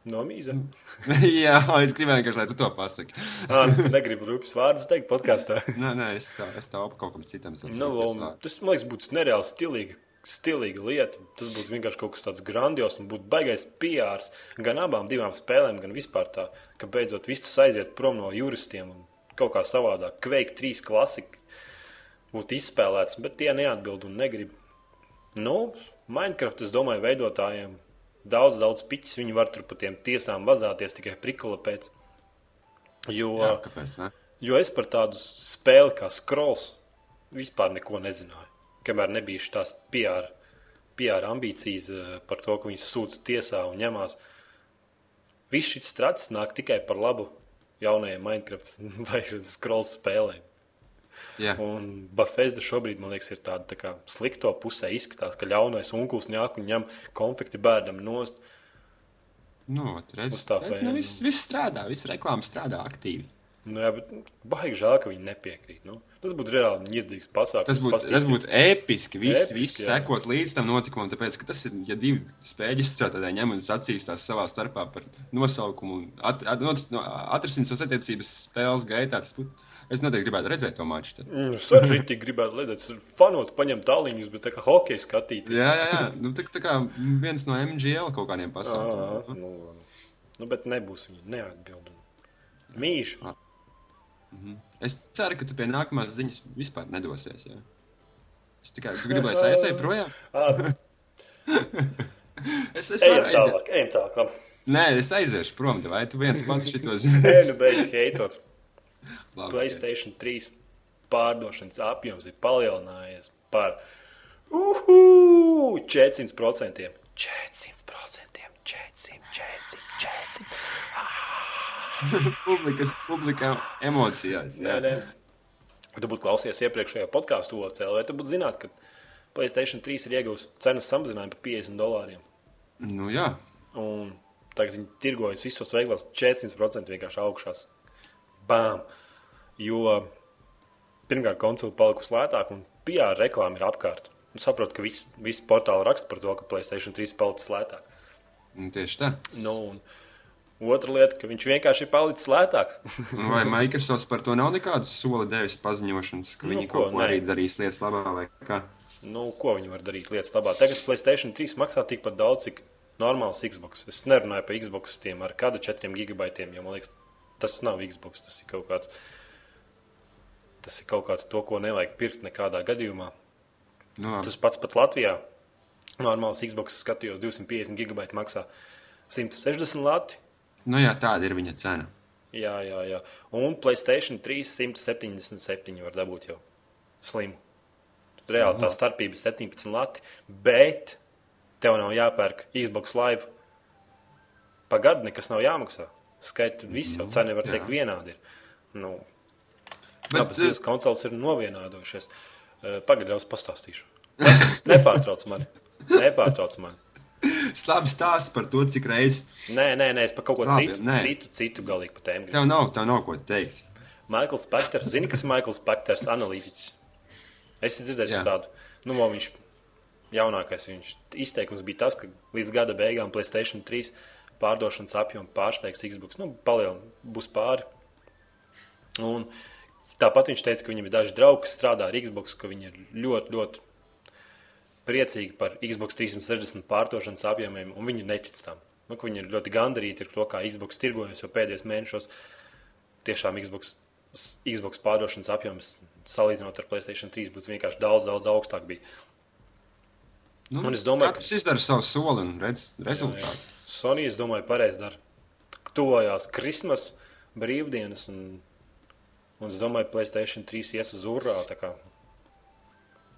Nomīza. jā, es gribēju vienkārši, lai tu to pasaki. Ah, nu, tu negribu rūpīgi vārdus teikt podkāstā. nē, nē, es tā, es tā ap kaut kam citam. Nu, un tas, man liekas, būtu nereāli stilīgi. Stilīga lieta. Tas būtu vienkārši kaut kas tāds grandios un būtu baigais piārs gan abām divām spēlēm, gan vispār tā, ka beidzot viss aiziet prom no juristiem un kaut kā savādāk. Kveik trīs klasika būtu izspēlēts, bet tie neatbild un negrib. Nu, Minecraft, es domāju, veidotājiem daudz, daudz piķis. Viņi var tur pa tiem tiesām vazāties tikai prikula pēc. Jo, Jā, kāpēc? Ne? Jo es par tādu spēli kā Scrolls vispār neko nezināju. Kamēr nebija šīs PR, PR ambīcijas eh, par to, ka viņas sūdz tiesā un ņemās. Viss šis strats nāk tikai par labu jaunajiem Minecraft vai Scrolls spēlēm. Jā, Un Bafezda šobrīd, man liekas, ir tāda tā kā slikto pusē. Izskatās, ka ļaunais onkulis nāk un ņem konflikti bērnam nost. nu, redz, redz, nu, viss, viss strādā, viss reklāmas strādā aktīvi. Nu, jā, bet nu, baigi žēl, ka viņi nepiekrīt. Nu, tas būtu reāli nirdzīgs pasākums. Tas būtu, tas būtu episki. Viss, Episki, viss jā. sekot līdz tam notikumam, tāpēc, ka tas ir, ja divi spēļu izstrādātāji ņem un sacīstās savā starpā par nosaukumu un at, at, at, atrisināt savas attiecības spēles gaitā. Tas būtu, es noteikti gribētu redzēt to maču. tad. Mm, Es arī tik gribētu redzēt, fanot, paņemt tāliņus, bet tā kā hokeja skatīt. Jā, jā, jā. Nu, tā, tā kā viens no MGL kaut kādiem pasākumiem. nu, nu, bet nebūs viņa neatbild. Mīša. Es ceru, ka tu pie nākamās ziņas vispār nedosies. Jā. Es tikai gribu, lai es aizēju projām. Es, es varu aiziet. tālāk, ejam tālāk. Nē, es aiziešu prom, vai tu viens pats šito Nē, zini? nu beidz heitot. Labi, Playstation 3 pārdošanas apjoms ir palielinājies par uhu, 400%. 400%, 400, 400, 400. Publikas, publikā emocijās. Nē, nē. Tu būtu klausies iepriekšējā podkāstu OCL, vai tu būtu zināt, ka Playstation 3 ir iegūst cenas samazinājumu par 50 dolāriem. Nu, jā. Un tagad viņi tirgojas visos veiklos 400% vienkārši augšās. Bām! Jo pirmkārt, konsole palikusi lētāka un PR reklāma ir apkārt. Un saprotu, ka visi, visi portāli raksta par to, ka Playstation 3 palicis lētāk. Nu, tieši tā. Nu, un otra lieta, ka viņš vienkārši ir palicis lētāk. Nu, Vai Microsoft par to nav nekādu soli devis paziņošanas, ka Nu, viņi ko, kaut ko arī darīs lietas labā vai kā? nu, ko viņi var darīt lietas labā? Tagad Playstation 3 maksā tikpat daudz, cik normāls Xbox. Es nerunāju par Xbox tiem ar kādu 4 gigabaitiem, jo man liekas, tas nav Xbox. Tas ir kaut kāds, tas ir kaut kāds to, ko nevajag pirkt nekādā gadījumā. Nu, labi. Tas pats pat Latvijā. Normāls Xbox skatījos 250 gigabaitu maksā 160 lati. Nu jā, tāda ir viņa cena. Jā, jā, jā. Un Playstation 3 177 var dabūt jau slimu. Reāli tā starpība ir 17 lati, bet tev nav jāpērk Xbox Live. Pagaidu nekas nav jāmaksā. Skaidrs, visi jau cena var teikt vienādi. Ir. Nu, Bet, Abas divas konsoles ir novienādojušās. Uh, Pagaidām, es pastāstīšu. Ne, nepārtrauc mani. Nepārtrauc mani. Labi stāsts par to, cik reizes Nē, nē, nē, es par kaut ko Labi, citu, nē. citu, citu galīgi par tēmu. tev nav, tev nav ko teikt. Maikls Pakters, zini, kas ir Maikls Pakters, analītiķis. Es dzirdēju tādu, nu, viņš jaunākais, viņš izteikums bija tas, ka līdz gada beigām Playstation 3 pārdošanas apjomu pārsteigs Xbox, nu, palielinās, būs pāri. Un tāpat viņš teica, ka viņam ir daži draugi, kas strādā ar Xbox, ka viņi ir ļoti, ļoti priecīgi par Xbox 360 pārdošanas apjomiem, un viņi netic tam. Nu, ka viņi ir ļoti gandarīti ar to, kā Xbox tirgojas jau pēdējos mēnešos. Tiešām Xbox, Xbox pārdošanas apjoms salīdzinot ar Playstation 3 būtu vienkārši daudz, daudz augstāk. Bija. Nu, Un es domāju, katrs izdara savu soli un redz rezultātu. Sony, es domāju, pareizi dara. Tuvojās Krismas brīvdienas, un, un es domāju, Playstation 3 ies uz urā. tā kā.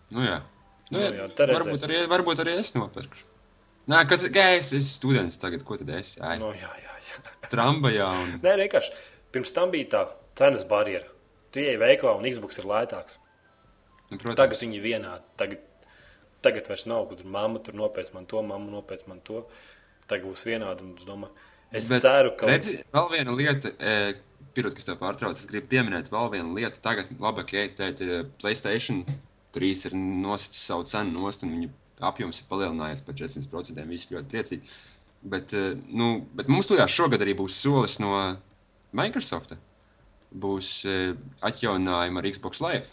Nu, jā. Nu, Nu, jā, jā, varbūt, arī, varbūt arī es nopirkšu. Nē, kad kā es esmu students tagad, ko tad es? Ai, Nu, jā, jā, jā. Trambajā un Nē, vienkārši pirms tam bija tā cenas barjera. Tu ieej veikalā un Xbox ir lētāks. nu, protams. Tagad viņi ir vienādi. Tagad, tagad vairs nav, kad mamma tur nopēc man to, mamma nopēc man to. Tagad būs vienādi. un Es, domāju, es Bet, ceru, ka Redzi, vēl viena lieta, e, pirot, kas tev pārtrauc, es gribu pieminēt vēl vienu lietu. Tagad, labi, ka teikt, Playstation 3 ir nosicis savu cenu nost, un viņa apjoms ir palielinājies par 400%. Visi ļoti priecīgi. Bet, e, nu, bet mums tujās šogad arī būs solis no Microsoft. Būs e, atjauninājumi ar Xbox Live.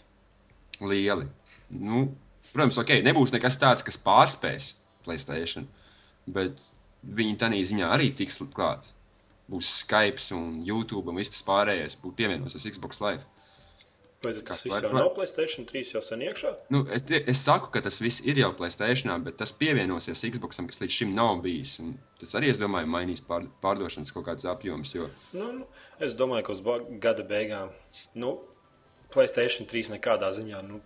Lieli. Nu, protams, ok, nebūs nekas tāds, kas pārspēs Playstation. Bet viņi tādā ziņā arī tiks klāt. Būs Skype, un YouTube un viss tas pārējais būs pievienosies Xbox Live. Vai tas viss jau nav Playstation 3 jau sen iekšā. Nu, es, es saku, ka tas viss ir jau Playstation, bet tas pievienosies Xboxam, kas līdz šim nav bijis. Un tas arī, es domāju, mainīs pār, pārdošanas kaut kādas apjomus. Jo Nu, nu, es domāju, ka uz gada beigām nu, Playstation 3 nekādā ziņā. Nu,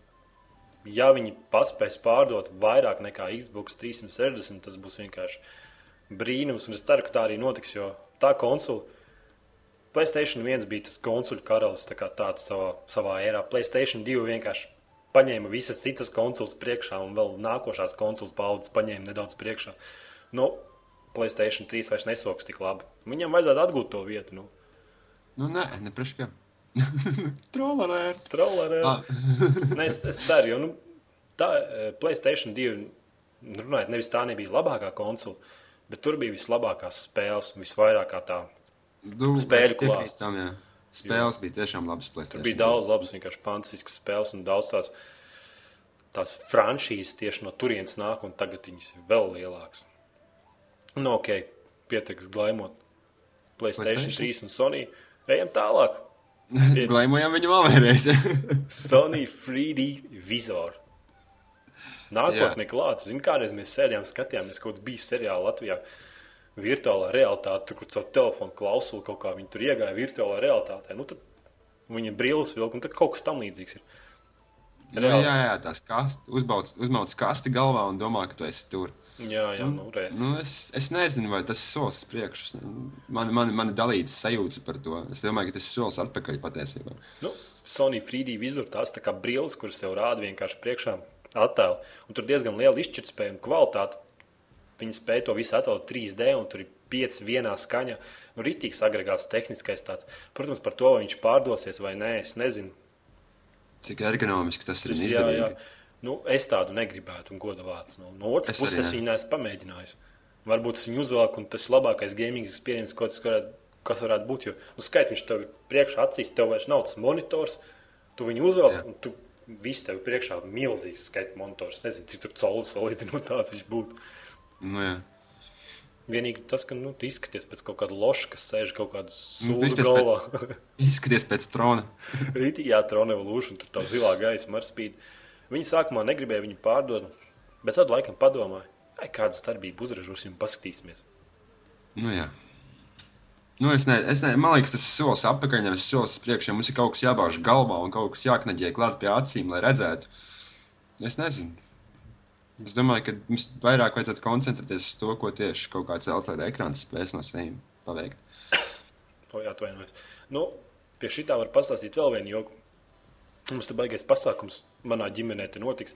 ja viņi paspēs pārdot vairāk nekā Xbox 360, tas būs vienkārši brīnums. Un es ceru, ka tā arī notiks, jo tā konsole. Playstation 1 bija tas konsoļu karalis, tā kā tāds savā, savā erā. Playstation 2 vienkārši paņēma visas citas konsoles priekšā, un vēl nākošās konsoles paudzes paņēma nedaudz priekšā. Nu, Playstation 3 vairs nesoks tik labi. Viņam vajadzētu atgūt to vietu. Nu. nu, nē, neprašu, kā. Trollerē. Trollerē. Ah. es, es ceru, jo nu, tā eh, Playstation 2, nu, runājot, nevis tā nebija labākā konsole, bet tur bija vislabākās spēles un visvairāk kā tā. Nu, Spēļu klāsts. tam, jā. Spēles bija tiešām labas Tur bija daudz labas, vienkārši fantastiskas spēles un daudz tās, tās franšīzes tieši no turienes nāk, un tagad viņas ir vēl lielākas. Nu, ok, pietiks glaimot Playstation PlayStation? 3 un Sony. Ejam tālāk. Glaimojam viņu vēl vēlreiz. Sony 3D vizoru. Nākotnē Jā. klāts. Zinu, kādreiz mēs sēdējām, skatījāmies kaut kādu bija seriālu Latvijā. Virtuālā realitāte, tur, kur caur telefonu klausuli kaut kā viņi tur iegāja virtuālā realitātē. Nu, tad viņa brilles vilka, un tad kaut kas tam līdzīgs ir. Nu, jā, jā, tās kasti, uzbauc, uzmauc kasti galvā un domā, ka tu esi tur. Jā, jā, nu, re. Nu, es, es nezinu, vai tas ir solis ne- Man, man, man ir dalīts sajūta par to. Es domāju, ka tas ir solis atpakaļ patiesībā. Nu, Sony 3D vizor tās tā kā brilles, kuras tev rāda vienkārši priekšā attēlu. Un tur diezgan liela izšķirtspēja un kvalitāte. Viņi spēja to visu attēlot 3D, un tur ir pieci vienā skaņā. Nu, Rītīgs agregāts, tehniskais tāds. Protams, par to, vai viņš pārdosies vai nē, es nezinu. Cik ergonomiski tas ir jā, jā. Nu, es tādu negribētu, un goda vārds. No, no otras Es puses, es viņu neesmu pamēģinājis. Varbūt es viņu uzvelku, un tas ir labākais gaming experience, ko tas varētu, kas varētu būt. Jo, nu, skait, viņš tev ir priekšā acīs, tev vairs nav tas monitors. Tu viņu uzvelc, Jā. un tu viss tev ir priekšā milzīgs skaita monitors. Nezinu, cik tur caulis salīdzinot tāds viņš būtu. Nu, jā. Vienīgi tas, ka nu, tu izskaties pēc kaut kāda loša, kas sēž kaut kādu Nu, izskaties galvā. Izskaties pēc trona. Rītījā Tron Evolution, tur tā zilā gaisa marspīd. Viņi sākumā negribēja viņu pārdot, bet tad laikam padomāja. Kāda starpība uzražosim, paskatīsimies. Nu, jā. Nu, es ne, es ne, man liekas, tas ir solis atpakaļ, nevis solis ja Mums ir kaut kas jābāž galvā un kaut kas jāknaģē klāt pie acīm, lai redzētu. Es nezinu. Es domāju, ka mums vairāk vajadzētu koncentrēties uz to, ko tieši kaut kāds LCD ekrāns spēs no sevis paveikt. O, jā, atvainojos. Nu, pie šī tā var pastāstīt vēl vienu joku. Mums te baigais pasākums manā ģimenē te notiks.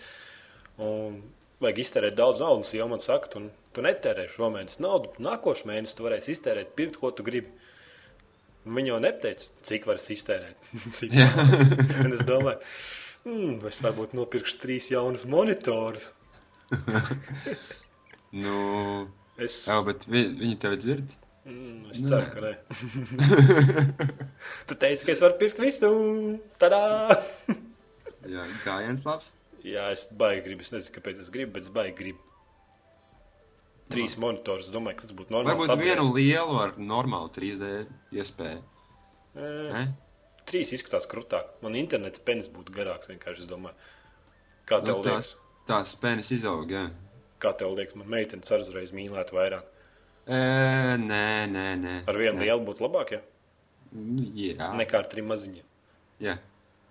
Un vajag iztērēt daudz naudas. Jau man saka, tu, tu netērē šomēnes naudu. Nākošais mēnesis tu varēsi iztērēt, pirkt, ko tu gribi. Viņa jau neteica, cik var iztērēt. cik es domāju, hmm, es varbūt nopirkšu trīs jaunus monitorus. Nu, Es, jā, bet vi, viņi tevi dzird. mm, es ceru, ka nē. tu teici, ka es varu pirkt visu. Tadā! Jā, gājiens labs. Jā, es baigi gribu. Es nezinu, kāpēc es gribu, bet es baigi gribu. Trīs monitorus. Domāju, ka tas būtu normāls. Varbūt vienu upgrades. lielu ar normālu 3D iespēju. Eh, Ne? Trīs izskatās krūtāk. Man interneta penis būtu garāks. Vienkārši es domāju, kā tev Nu, liekas, tās, tās spēnes izaug. Jā. kā tev liekas, man meitenes ar uzreiz mīlētu vairāk. E, nē, nē, nē. Ar vienu nē. lielu būtu labāk, ja? Nu, jā. nekā ar trim maziņiem. jā.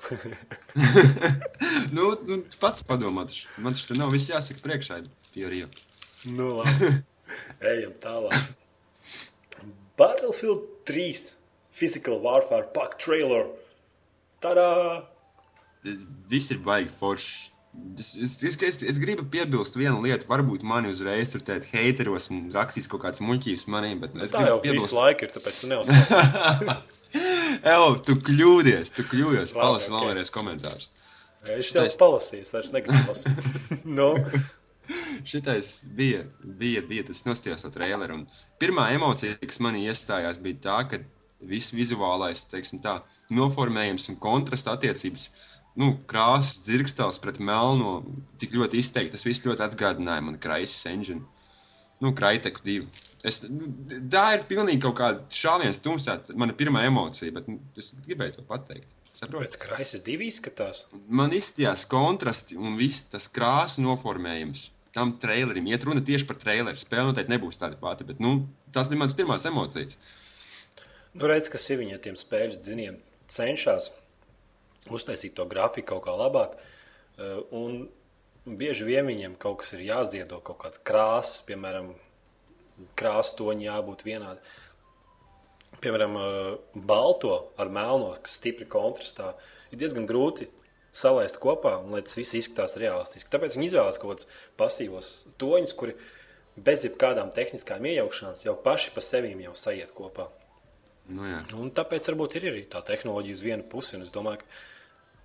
nu, nu, pats padomā, man taču nav viss jāsaka priekšā. Pie Nu, labi. Ejam tālāk. Battlefield 3 Physical Warfare Pack Trailer. Tadā! Viss ir baigi forši. Es, es, es, es, gribu piebilst vienu lietu. Varbūt mani uzreiz tur teikt, heiteros un rakstīs kaut kāds muļķības manī, bet nu, es Tā jau gribu visu piebilst. laiku ir, tāpēc tu neuzsāc. Evo, tu kļūdies, tu kļūdies. Palasi ok. okay. vēlreiz komentārus. Es jau Šitais- palasīju, es vairs negribu lasīt. nu, Šitais bija, bija, bija tas nostājās to traileru. un Pirmā emocija, kas manī iestājās, bija tā, ka viss vizuālais, teiksim tā, noformējums un kontrasta attiecības, nu, krāsas, dzirkstels pret melno, tik ļoti izteikti. Tas viss ļoti atgādināja man Crisis Engine. Nu, Kraiteku divu. Es, nu, tā ir pilnīgi kaut kāda šāviens tumsā, mana pirmā emocija, bet nu, es gribēju to pateikt. Saproti? pēc krāsas divi izskatās. Man izstījās kontrasti un viss tas krāsa noformējums. Tam trailerim iet runa tieši par traileru. Spēle noteikti nebūs tāda pati, bet nu, tas bija mans pirmās emocijas. Nu, redz, ka Siviņa tiem spēļu dziniem cenšas uztaisīt to grafiku kaut kā labāk. eh, Un bieži vien viņiem kaut kas ir jāziedo, kaut kāds krāsas, piemēram, krāsa toņi jābūt vienādi. Piemēram, eh, balto ar melno, kas stipri kontrastā, ir diezgan grūti salaist kopā, un lai tas viss izskatās realistiski. Tāpēc viņi izvēlās kaut kādus pasīvos toņus, kuri bez jebkādām tehniskām iejaukšanām jau paši pa sevi jau sajiet kopā. Nu, jā. Un tāpēc varbūt ir arī tā tehnoloģija uz vienu pusi. un Es domāju, ka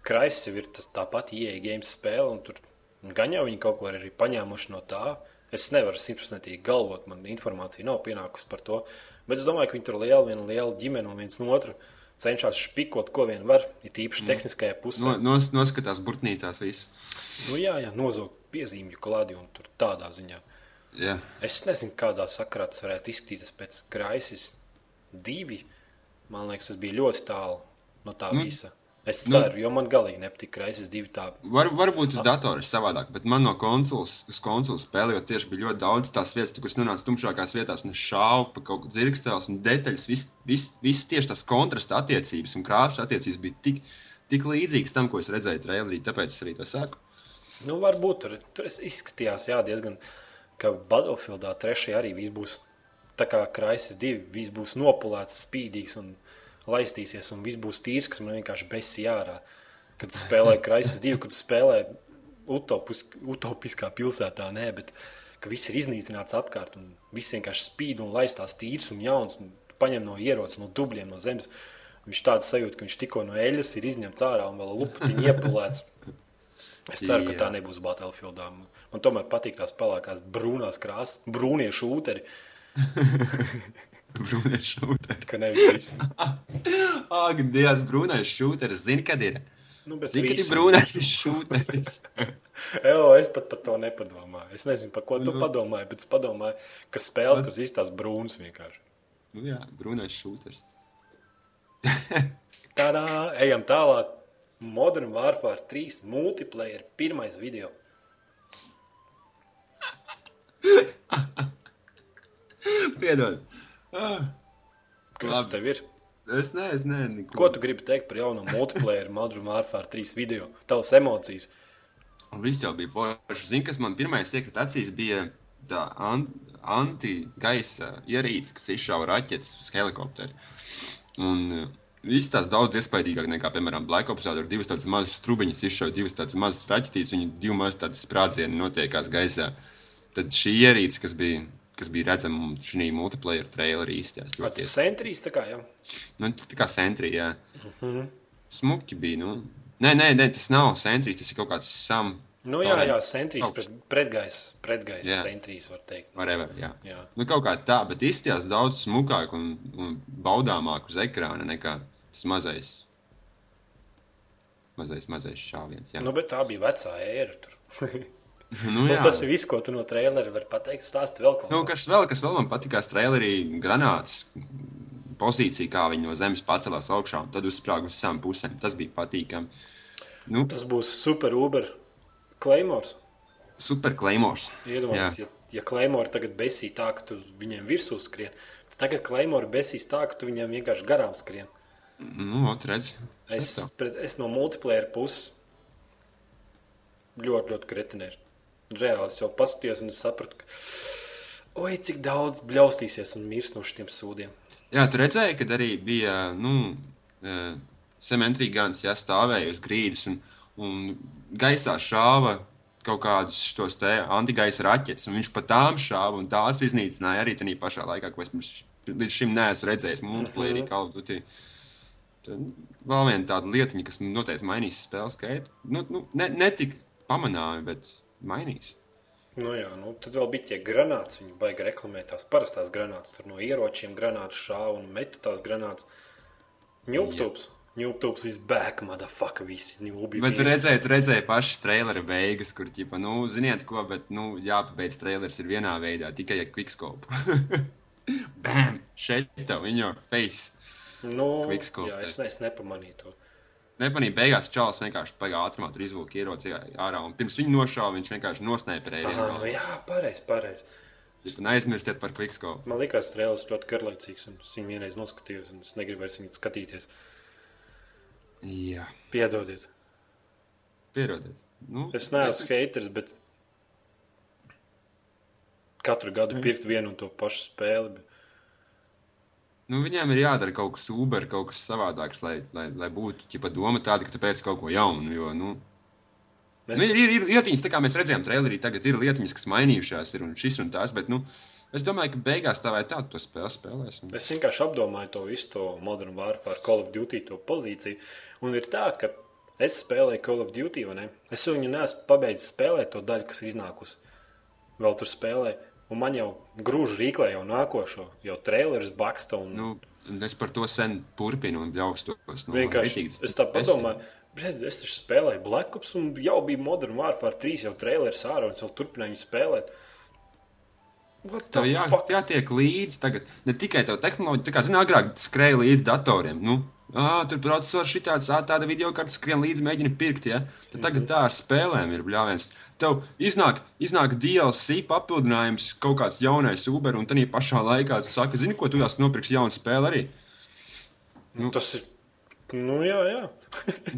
Kraisa jau ir tas, tā pati ieeja game spēle, un tur gan jau viņi kaut ko arī paņēmuši no tā. Es nevaru simtprocentīgi galvot, man informācija nav pienākusi par to. Bet es domāju, ka viņi tur liela, viena liela ģimene un viens no otru cenšas špikot, ko vien var, ir tīpaši mm. tehniskajā pusē. No, nos, noskatās burtnīcās visu. Nu, jā, jā, nozog piezīmju klādi un tur tādā ziņā. Jā. Es nezinu, kādā sakarā tas varētu izskatīties pēc Kraisis divi. Man liekas, tas bija ļoti tālu no tā nu, visa. Es nu- ceru, nu, jo man galīgi nepatīk Kraisis divi tā. Var, varbūt uz datora ir savādāk, bet man no konsoles, uz konsoles spēlējot, tieši bija ļoti daudz tās vietas, tur, kas nonāca tumšākās vietās, un šaubu pa kaut kādu dzirkstēlu un detaļas. Viss vis, vis tieši tas kontrasta attiecības un krāsa attiecības bija tik, tik līdzīgas tam, ko es redzēju trailerī, tāpēc es arī to saku. Nu, varbūt tur, tur es izskatījās jā, diezgan, ka Battlefieldā trešajā arī viss būs tā kā Kraisis divi. Viss būs nopulēts, spīdīgs un laistīsies, un viss būs tīrs, kas man vienkārši besī ārā. Kad spēlē Kraisis divi, kad spēlē utopis, utopiskā pilsētā, nē, bet ka viss ir iznīcināts apkārt, un viss vienkārši spīd un laistās tīrs un jauns, un paņem no ierocis, no dubļiem, no zemes. Viņš tāds sajūt, ka viņš tikko no eļļas ir izņemts ārā un vēl lupatiņi iepulēts. Es ceru, ka tā nebūs Battlefieldā. Man tomēr patīk tās pelēkās brūnās krāsas, brūnie šūteri, Brūnais šūteris. ka nevis visi. Ak, Dievs, brūnais šūteris. Zini, kad ir? Nu, bet Zini, kad ir brūnais šūteris. Jo, es pat par to nepadomāju. Es nezinu, par ko tu Nu. padomāji, bet es padomāju, ka spēles, kas izstāsta brūnas vienkārši. nu jā, brūnais šūteris. Tādā ejam tālāk. Modern Warfare 3 multiplayer pirmais video. Piedod. Kas Labi. tev ir? es neesmu, es neesmu. Ko tu gribi teikt par jauno multiplayer Modern Warfare 3 video? Tavas emocijas. Viss jau bija forši. Zini, kas man pirmais iekrita acīs, bija tā an anti-gaisa ierīce, kas izšāva raķetes uz helikopteru. Un uh, viss tās daudz iespaidīgāk nekā, piemēram, Black Ops, kur divas tādas mazas strubiņas izšauja divas tādas mazas raķetītes, un divi mazi tādas sprādzieni notiekās gaisā. Tad šī ierīce, kas bija, kas bija redzama šī multiplayer trailerī īstās. Vai tu centrīs tā kā jau? Nu, tā kā centrī, jā. Smuki bija, nu. Nē, nē, nē, tas nav centrīs, tas ir kaut kāds sam. Nu, jā, jā, centrīs, Augsts. pret, pretgais, pretgais Jā. centrīs, var teikt. Whatever, jā. Jā. Nu, kaut kā tā, bet izskatījās daudz smukāk un, un baudāmāk uz ekrāna nekā tas mazais. Mazais, mazais šāviens. Jā, Nu, bet tā bija vecā ēra. Tur. nu, Nu, tas ir viss, ko tu no trailera vari pateikt. Stāsti vēl kaut Nu, ko. kas vēl, kas vēl man patīkās trailerī, granāts pozīcija, kā viņi no zemes pacēlās augšā un tad uzsprāga uz visām pusēm. Tas bija patīkami. Nu, Tas būs super Uber Claymores. super Claymores. Iedomājieties, ja, ja Claymore tagad besī tā, ka tu viņiem virsū skrien, tad tagad Claymore besīs tā, ka tu viņiem vienkārši garām skrien. Nu, ot, redz. Es, es no multiplayer puses ļoti, ļoti kretinēju. Reāli jau paskatījos un es sapratu, ka, oi, cik daudz bļaustīsies un mirs no šiem sūdiem. Jā, tu redzēji, kad arī bija nu, cementīgi gans, ja stāvēja uz grīdas un, un gaisā šāva kaut kādus šos te antigaisa raķetes, un viņš pat tām šāva un tās iznīcināja arī tajā pašā laikā, ko es pirms, līdz šim neesmu redzējis multiplayerī Mhm. Of Duty. Tad Vēl viena tāda lietiņa, kas noteikti mainīs spēles skaitu. Nu, nu, ne, ne tik pamanāmi, bet mainīs. Nu jā, nu, tad vēl bija tie granāti. Viņi baigi reklamēt tās parastās granātas. Tur no ieročiem granātas šāva un meta tās granātas. Ņūptūps. Ņūptūps is back, motherfucker, visi ņūbi. Bet tu redzēji, tu redzēji pašas trailera beigas, kur, ķipa, nu, ziniet ko, bet, nu, jāpabeidz trailers ir vienā veidā, tikai ar quickscope. Bam! Šeit tev, in your face! Nu, Quickscope, jā, es, ne, es nepamanīju to. Nepanīja, beigās čāls vienkārši pagā ātrumā tur izvilka ieroci ārā, un pirms viņa nošāva, viņš vienkārši nosnēperēja. Nu jā, pareizi, pareizi. Jūs neaizmirstiet par quickscope. Man liekas, trēlis ļoti garlaicīgs, un es viņu vienreiz noskatījos, un es negribu vairs viņu skatīties. Jā, Piedodiet. pierodiet. Nu, Es neesmu haters, bet katru gadu pirkt vienu un to pašu spēli. Bet... Nu, viņiem ir jādara kaut kas uber, kaut kas savādāks, lai, lai, lai būtu ķipa doma tāda, ka tu pēc kaut ko jaunu, jo, nu, Mēs- Nu, ir, ir, ir lietiņas, kā mēs redzējām, trailerī tagad ir lietiņas, kas mainījušās, ir un šis un tās, bet, nu, es domāju, ka beigās tā vai tā to spēli spēlēs. Un... Es vienkārši apdomāju to visu to Modern Warfare, Call of Duty to pozīciju. Un ir tā, ka es spēlēju Call of Duty, vai ne? Es viņu neesmu pabeidzis spēlēt to daļu, kas iznākusi. Vēl tur spēlēju. Un man jau grūž rīklē jau nākošo, jau trailerus baksta. Un... Nu, es par to sen turpinu un bļaustos. Nu, Vienkārši es tā padomāju, bred, es taču spēlēju Black Ops, un jau bija Modern Warfare 3, jau traileris ārā, un es vēl turpināju spēlēt. Tev jā, fuck? jātiek līdzi tagad. Ne tikai tev tehnoloģija, tā kā zini, agrāk skrēja līdzi datoriem. Nu, ā, tur procesors šitāds, ā, tāda video karta skrien līdzi, mēģina pirkt. Ja? Tad tagad Mhm. tā ar spēlēm ir bļāviens. Tev iznāk, iznāk DLC papildinājums, kaut kāds jaunais Uber, un tad pašā laikā tu saki, zini, ko tu tās nopirksi jaunu spēli arī. Nu, tas ir. Nu, jā, jā.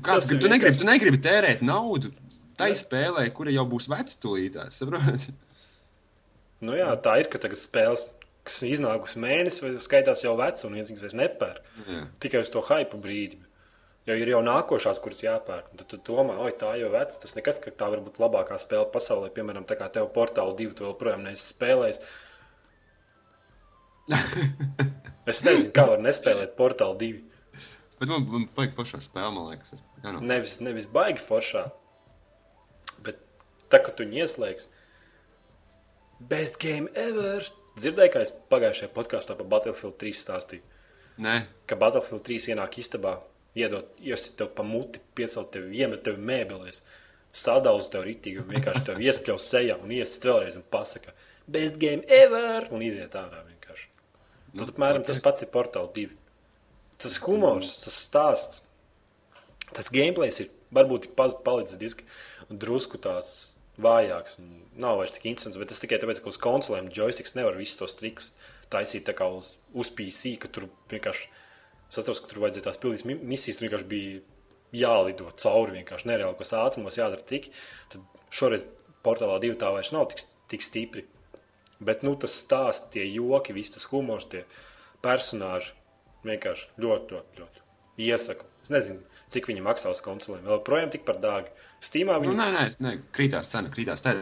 Kāds, tu, negribi, vienkārši- tu negribi tērēt naudu tai spēlē, kura jau būs vecstulītā. Saproti? Nu, jā, tā ir, ka tagad spēles, kas iznākusi mēnesi, vai skaitās jau vecs, un vairs nepērk. Jā. Tikai uz to hype brīdi. Jo ir jau nākošās, kuras jāpērk. Tad tu domā, oi, tā jau veca. Tas nekas, ka tā var būt labākā spēle pasaulē. Piemēram, tā kā tev portāla divi, tu joprojām neesi spēlējis. Es nezinu, kā var nespēlēt portāla divi. Bet man, man patīk pašā spēlē, man liekas. ir. Jā, nu. Nevis, nevis baigi foršā, bet tā, ka tu viņu ieslēgsi. Best game ever! Dzirdēju, kā es pagājušajā podkāstā par Battlefield 3 stāstīju. Nē, Ka Battlefield 3 ienāk istabā, iedod, iesit tev pa muti, piecelt tev, iemet tev mēbelēs, sadauz tev ritīgi vienkārši tev iespļaus sejā un iesit vēlreiz un pasaka Best game ever! Un iziet ārā vienkārši. Nu, Tad apmēram tas pats ir portāli divi. Tas humors, tas stāsts, tas gameplays ir varbūt palicis diski drusku tāds vājāks. un Nav vairs tik interesants, bet tas tikai tāpēc, ka uz konsolēm joysticks nevar visus tos trikus taisīt tā kā uz, uz PC, ka tur vienkārši sastāvs, ka tur vajadzēja tās pildīt mi- misijas, tur vienkārši bija jālido cauri vienkārši nereālākos ātrumos, jādara triki. Tad šoreiz portālā divi tā vairs nav tik, tik stipri. Bet nu, tas stāsts, tie joki, viss tas humors, tie personāļi vienkārši ļoti, ļoti, ļoti iesaku. Es nezinu, cik viņi maksā uz konsolēm. Vēl projām tik par dārgi. Steamā Nu, viņi nē, nē, nē, krītās cena, krītās. Tā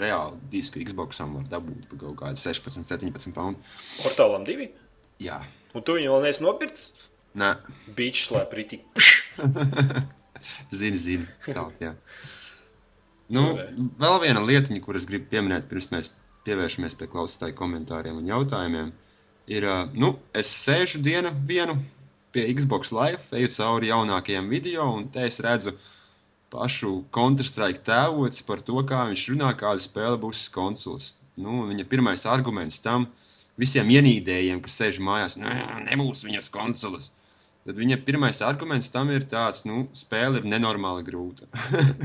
reāli disku Xboxam var dabūt par kaut kādu 16, 17 poundu. portālam divi. Jā, Un tu viņu vēl neesi nopircis? nē, Beach slēp rītī. zini, zini. Tā, jā. Nu, vēl viena lietiņa, kuras gribu pieminēt, pirms mēs pievēršamies pie klausītāju komentāriem un jautājumiem, ir, nu, es sēžu dienu vienu pie Xbox Live, eju cauri jaunākajiem video, un te es redzu pašu Counter-Strike tēvots par to, kā viņš runā, kāda spēle būs konsoles. Nu, viņa pirmais arguments tam visiem ienīdējiem, kas sēž mājās, nē, nebūs viņas konsoles. Tad viņa pirmais arguments tam ir tāds, nu, spēle ir nenormāli grūta.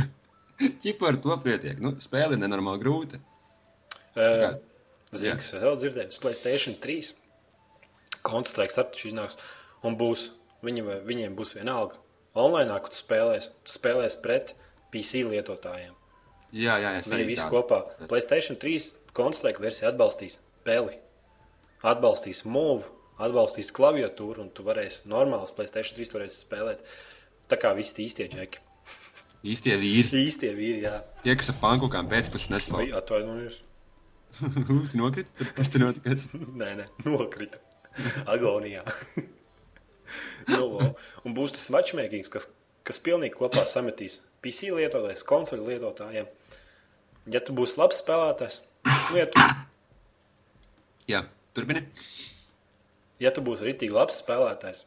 Čipa ar to pietiek. Nu, spēle ir nenormāli grūta. Zinu, Jā. kas vēl dzirdēju, uz Playstation 3. Koncentrēts ar taču iznāks. Un būs, viņiem, viņiem būs vienalga. Online, tu spēlēs, spēlēs pret PC lietotājiem. Jā, jā, es Viņi arī visi tādu- kopā. Playstation 3 koncentrēta versija atbalstīs peli, atbalstīs mūvu, atbalstīs klaviatūru, un tu varēsi normāls Playstation 3 varēsi spēlēt. Tā kā visi tie īstie džeki. Īstie vīri, Īstie vīri, jā. tie, kas ar pankukām pēcpusē neslauka. Vai atvainojos? tu nokriti, tur kas tur notikas? Nē, nē, nokritu. Agonijā. nu, vo. un būs tas matchmaking, kas, kas pilnīgi kopā sametīs PC lietotājiem, konsoli lietotājiem. Ja tu būsi labs spēlētājs, nu, ja tu, Jā, turpini. ja tu būsi rītīgi labs spēlētājs,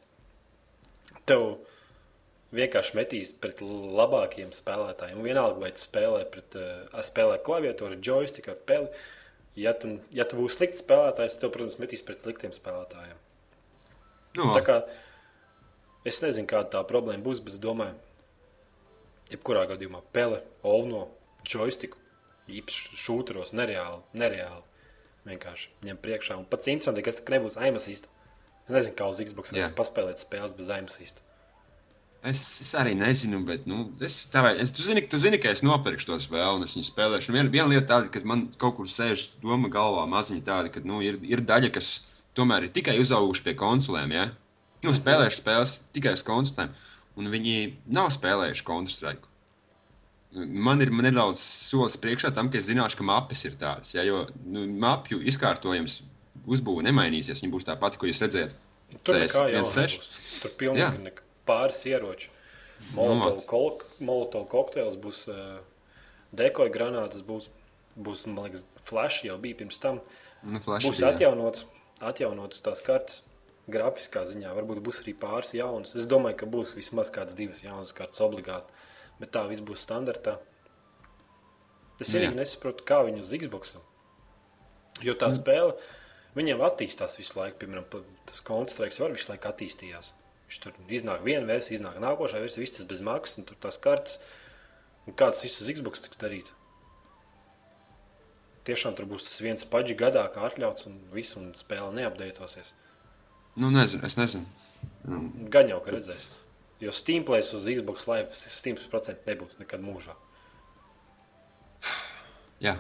tev vienkārši metīs pret labākiem spēlētājiem. Un Vienalga, vai tu spēlē pret uh, spēlē klaviatūru, joystick ar peli. Ja tu, ja tu būsi slikts spēlētājs, tev, protams, metīs pret sliktiem spēlētājiem. Nu, Tā kā es nezinu, kāda tā problēma būs, bet es domāju, jebkurā gadījumā pele, ovno, joystick, īpaši šūteros, nereāli, nereāli. Vienkārši ņem priekšā. Un pats interesantākais, ka nebūs aimasīsta. Es nezinu, kā uz Xbox varēs paspēlēt spēles bez aimasīsta. Es, es arī nezinu, bet nu, es, tā, vai, es, tu, zini, tu zini, ka es nopirkšu to spēli un es viņu spēlēšu. Viena, viena lieta tāda, ka man kaut kur sēž doma galvā maziņa tāda, ka nu, ir, ir daļa, kas tomēr ir tikai uzauguši pie konsolēm. Ja? Nu, spēlējuši spēles tikai uz konsolēm, un viņi nav spēlējuši Counter-Strike. Man ir man nedaudz solis priekšā tam, ka es zināšu, ka mapes ir tādas. Ja, jo nu, mapju izkārtojums uzbūve nemainīsies. Viņa būs tā pati, ko jūs redzējāt. Tur jau 1.6. nebūs. Tur pilnīgi Jā. pāris ieroči. Nu, Molotov, vat. kol, molotov kokteils būs, uh, dekoja granātas būs, būs, man liekas, flash jau bija pirms tam. Nu, Būs bija. atjaunots, atjaunots tās kartes grafiskā ziņā. Varbūt būs arī pāris jaunas. Es domāju, ka būs vismaz kādas divas jaunas kartes obligāti. Bet tā viss būs standartā. Es Nu, arī nesaprotu, kā viņi uz Xbox. Jo tā spēle, viņiem attīstās visu laiku. Piemēram, tas konstrukts var visu laiku attīstījās. Viņš tur iznāk viena versija, iznāk nākošā versija, viss tas bez maksas, un tur tās kartes. Un kāds viss uz Xbox tiks darīts? Tiešām tur būs tas viens paģi gadā, kā atļauts, un viss, un spēle neapdeitosies. Nu, nezinu, es nezinu. Nu, Gan jau, ka redzēs. Jo Steam plays uz Xbox Live 100% nebūs nekad mūžā. jā.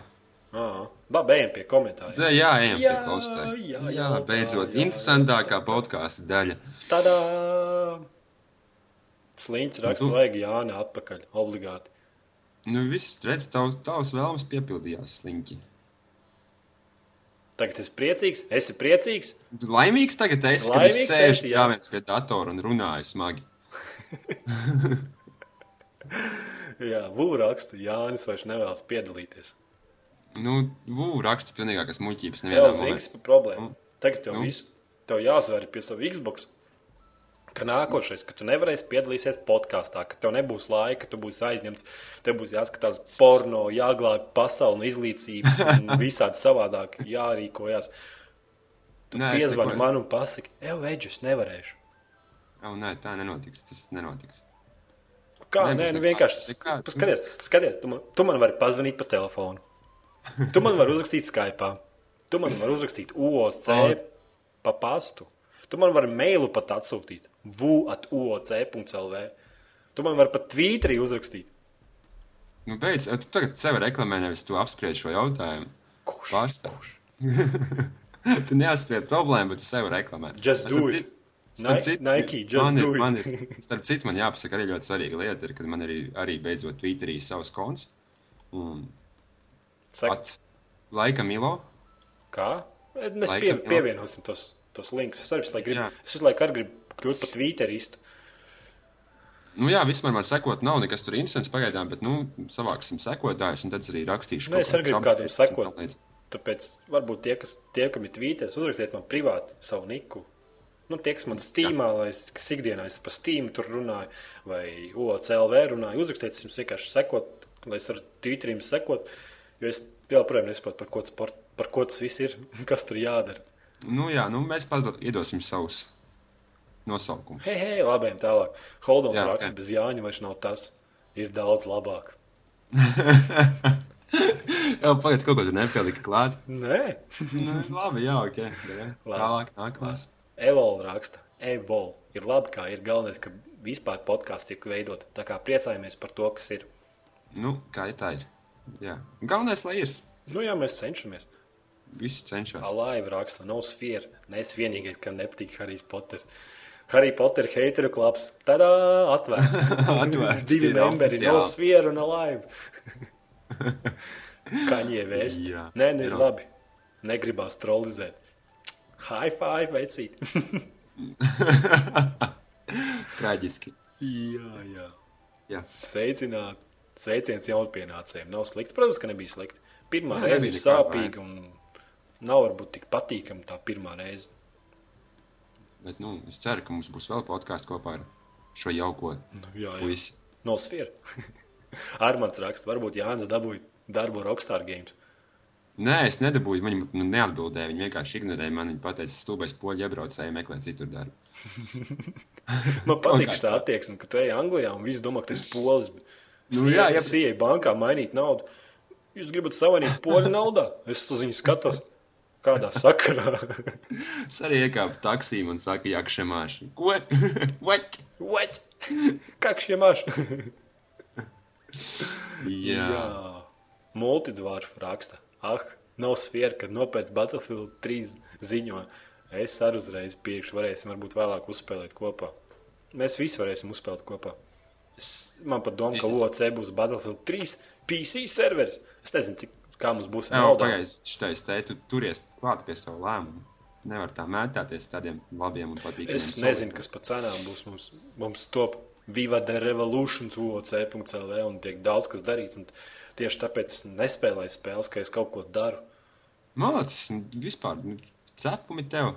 Labi, ejam pie komentāriem. Tā, jā, ejam Jā, pie klausītāja. jā, jā, jā, beidzot, jā, interesantākā podkāstu daļa. Tādā sliņķis raksta, Tu- vajag Jāni atpakaļ, obligāti. Nu, viss, redz, tavs, tavs vēlmes piepildījās sliņķi. Tagad es priecīgs, esi priecīgs. Tu laimīgs tagad esi, kad es Laimīgs sēžu pie datora un runāju smagi. Jā, Vūra raksta, Jānis vairs nevēlas piedalīties. Nu, vū, raksta pilnīgākas muļķības Jā, nevienā momentā. kas ir problēma. Nu. Tagad tev, Nu. visu, tev jāzvar pie sava Xbox. Ka nākošais, ka tu nevarēsi piedalīties podkāstā, ka tev nebūs laika, tu būsi aizņemts, tev būs jāskatās porno, jāglābj pasauli no izlīdzības, un visādi savādāk jārīkojas. Tu piezvani man un pasaki, ej, veģis, nevarēšu. Oh, nē, tā nenotiks. Tas nenotiks. Kā? Nē, Nebūs nu vienkārši nekā. skaties, skaties tu, man, tu man vari pazvanīt pa telefonu. Tu man vari uzrakstīt Skype. Tu man vari uzrakstīt UOC pa pastu. Tu man vari mailu pat atsūtīt. VU.UOC.CLV. Tu man vari pat Twitterī uzrakstīt. Nu, beidz, tu tagad sevi reklamē, nevis tu apspried šo jautājumu. Kurš? Pārstāvš. tu neapspried problēmu, bet tu sevi reklamē. Just do Starp it. citu- starp citu, Nike, man ir-. Man ir, starp citu, man jāpasaka arī ļoti svarīga lieta, ir, kad man arī, arī beidzot Twitterī savs konts. Un pat laika Milo. kā? Mēs Laikam, pie, pievienosim tos, tos linkus. Es arī visu laiku gribu, es visu laiku gribu kļūt par Twitteristu. Nu, jā, vispār man sekot, nav nekas tur interesants pagaidām, bet, nu, savāksim sekotājus, un tad arī rakstīšu. Nu, kaut es arī gribu kādam sekot. Tāpēc varbūt tie, kas, tie, kam ir Twitter, uzrakstiet man privāti savu niku. Nu, tie, kas man stīmā, lai es kas ikdienā es pa Steam tur runāju, vai OCLV runāju, uzrakstiet, jums vienkārši sekot, lai es ar Twitterim sekot, jo es joprojām nesaprotu, par ko, tas sport, par ko tas viss ir, kas tur jādara. Nu, jā, nu, mēs pazdo, iedosim savus nosaukumus. Hei, hei, labiem tālāk. Holdons Jā, raksta, jā. bez Jāņa vairs nav tas. Ir daudz labāk. Jā, pagaid, kaut ko tur nepalika klāt. Nē, nu, labi, jā, ok. Labi. Tālāk, nākamais. Evol raksta. Evol ir labi, kā ir galvenais, ka vispār podkāsts tiek veidot. Tā kā priecājamies par to, kas ir. Nu, kā ir tā ir. Jā. Galvenais, lai ir. Nu, jā, mēs cenšamies. Visi cenšas. Alaiva raksta, nav sfēra. Nē, es vienīgais, kam nepatīk Harijs Poters. Harry Potter hateru klubs. Tādā atvērts. Atvērts, Divi memberi, no sfēra un alaiva. Kaņie vēst. Jā, Nē, nē, ir. labi. Negribās trolizēt. High five, veicīt. Traģiski. jā, jā. Jā. Sveicināt. Sveiciens jaunpienācējiem. Nav slikti. Protams, ka nebija slikti. Pirmā Nē, reize ir sāpīga un nav varbūt tik patīkama tā pirmā reize. Bet, nu, es ceru, ka mums būs vēl podkāsts kopā ar šo jauko Nu, jā, jā. puisi. No sfēra. Armāns raksta, varbūt Jānis dabūja darbu Rockstar Games. Nē, es nedabūju. Viņi man neatbildēja. Viņi vienkārši ignorēja mani. Viņi teica, stulbais poļu iebraucēji meklē citur darbu. Man patīk tā attieksme, ka tu ej Anglijā un visi domā, ka tas ir polis. Nu, jā, bet- Es ieeju bankā mainīt naudu. Jūs gribat savainīt poļu naudā? Es uz viņu skatos. Kādā sakarā? Es arī iekāpu taksī un saku, jakšamāši. Ko? What? What? Kā šie maši? Jā. Jā. Multidvārfu raksta. Ah, nav sfēra, kad nopēc Battlefield 3 ziņo. Es arī uzreiz piekšu, varēsim varbūt vēlāk uzspēlēt kopā. Mēs visi varēsim uzspēlēt kopā. Es, man pat doma, ka OC būs Battlefield 3 PC serveris. Es nezinu, cik, kā mums būs nauda. pagaidi, šitais te, tu turies klāt pie savu lēmumu. Nevar tā mētāties tādiem labiem un patīkamiem. Es nezinu, kas par cenām būs. Mums, mums top Viva the Revolution, UOC.CLV un tiek daudz kas darīts. Un tieši tāpēc es nespēlēju spēles, ka es kaut ko daru. Malacis, vispār, nu, cepumi tev.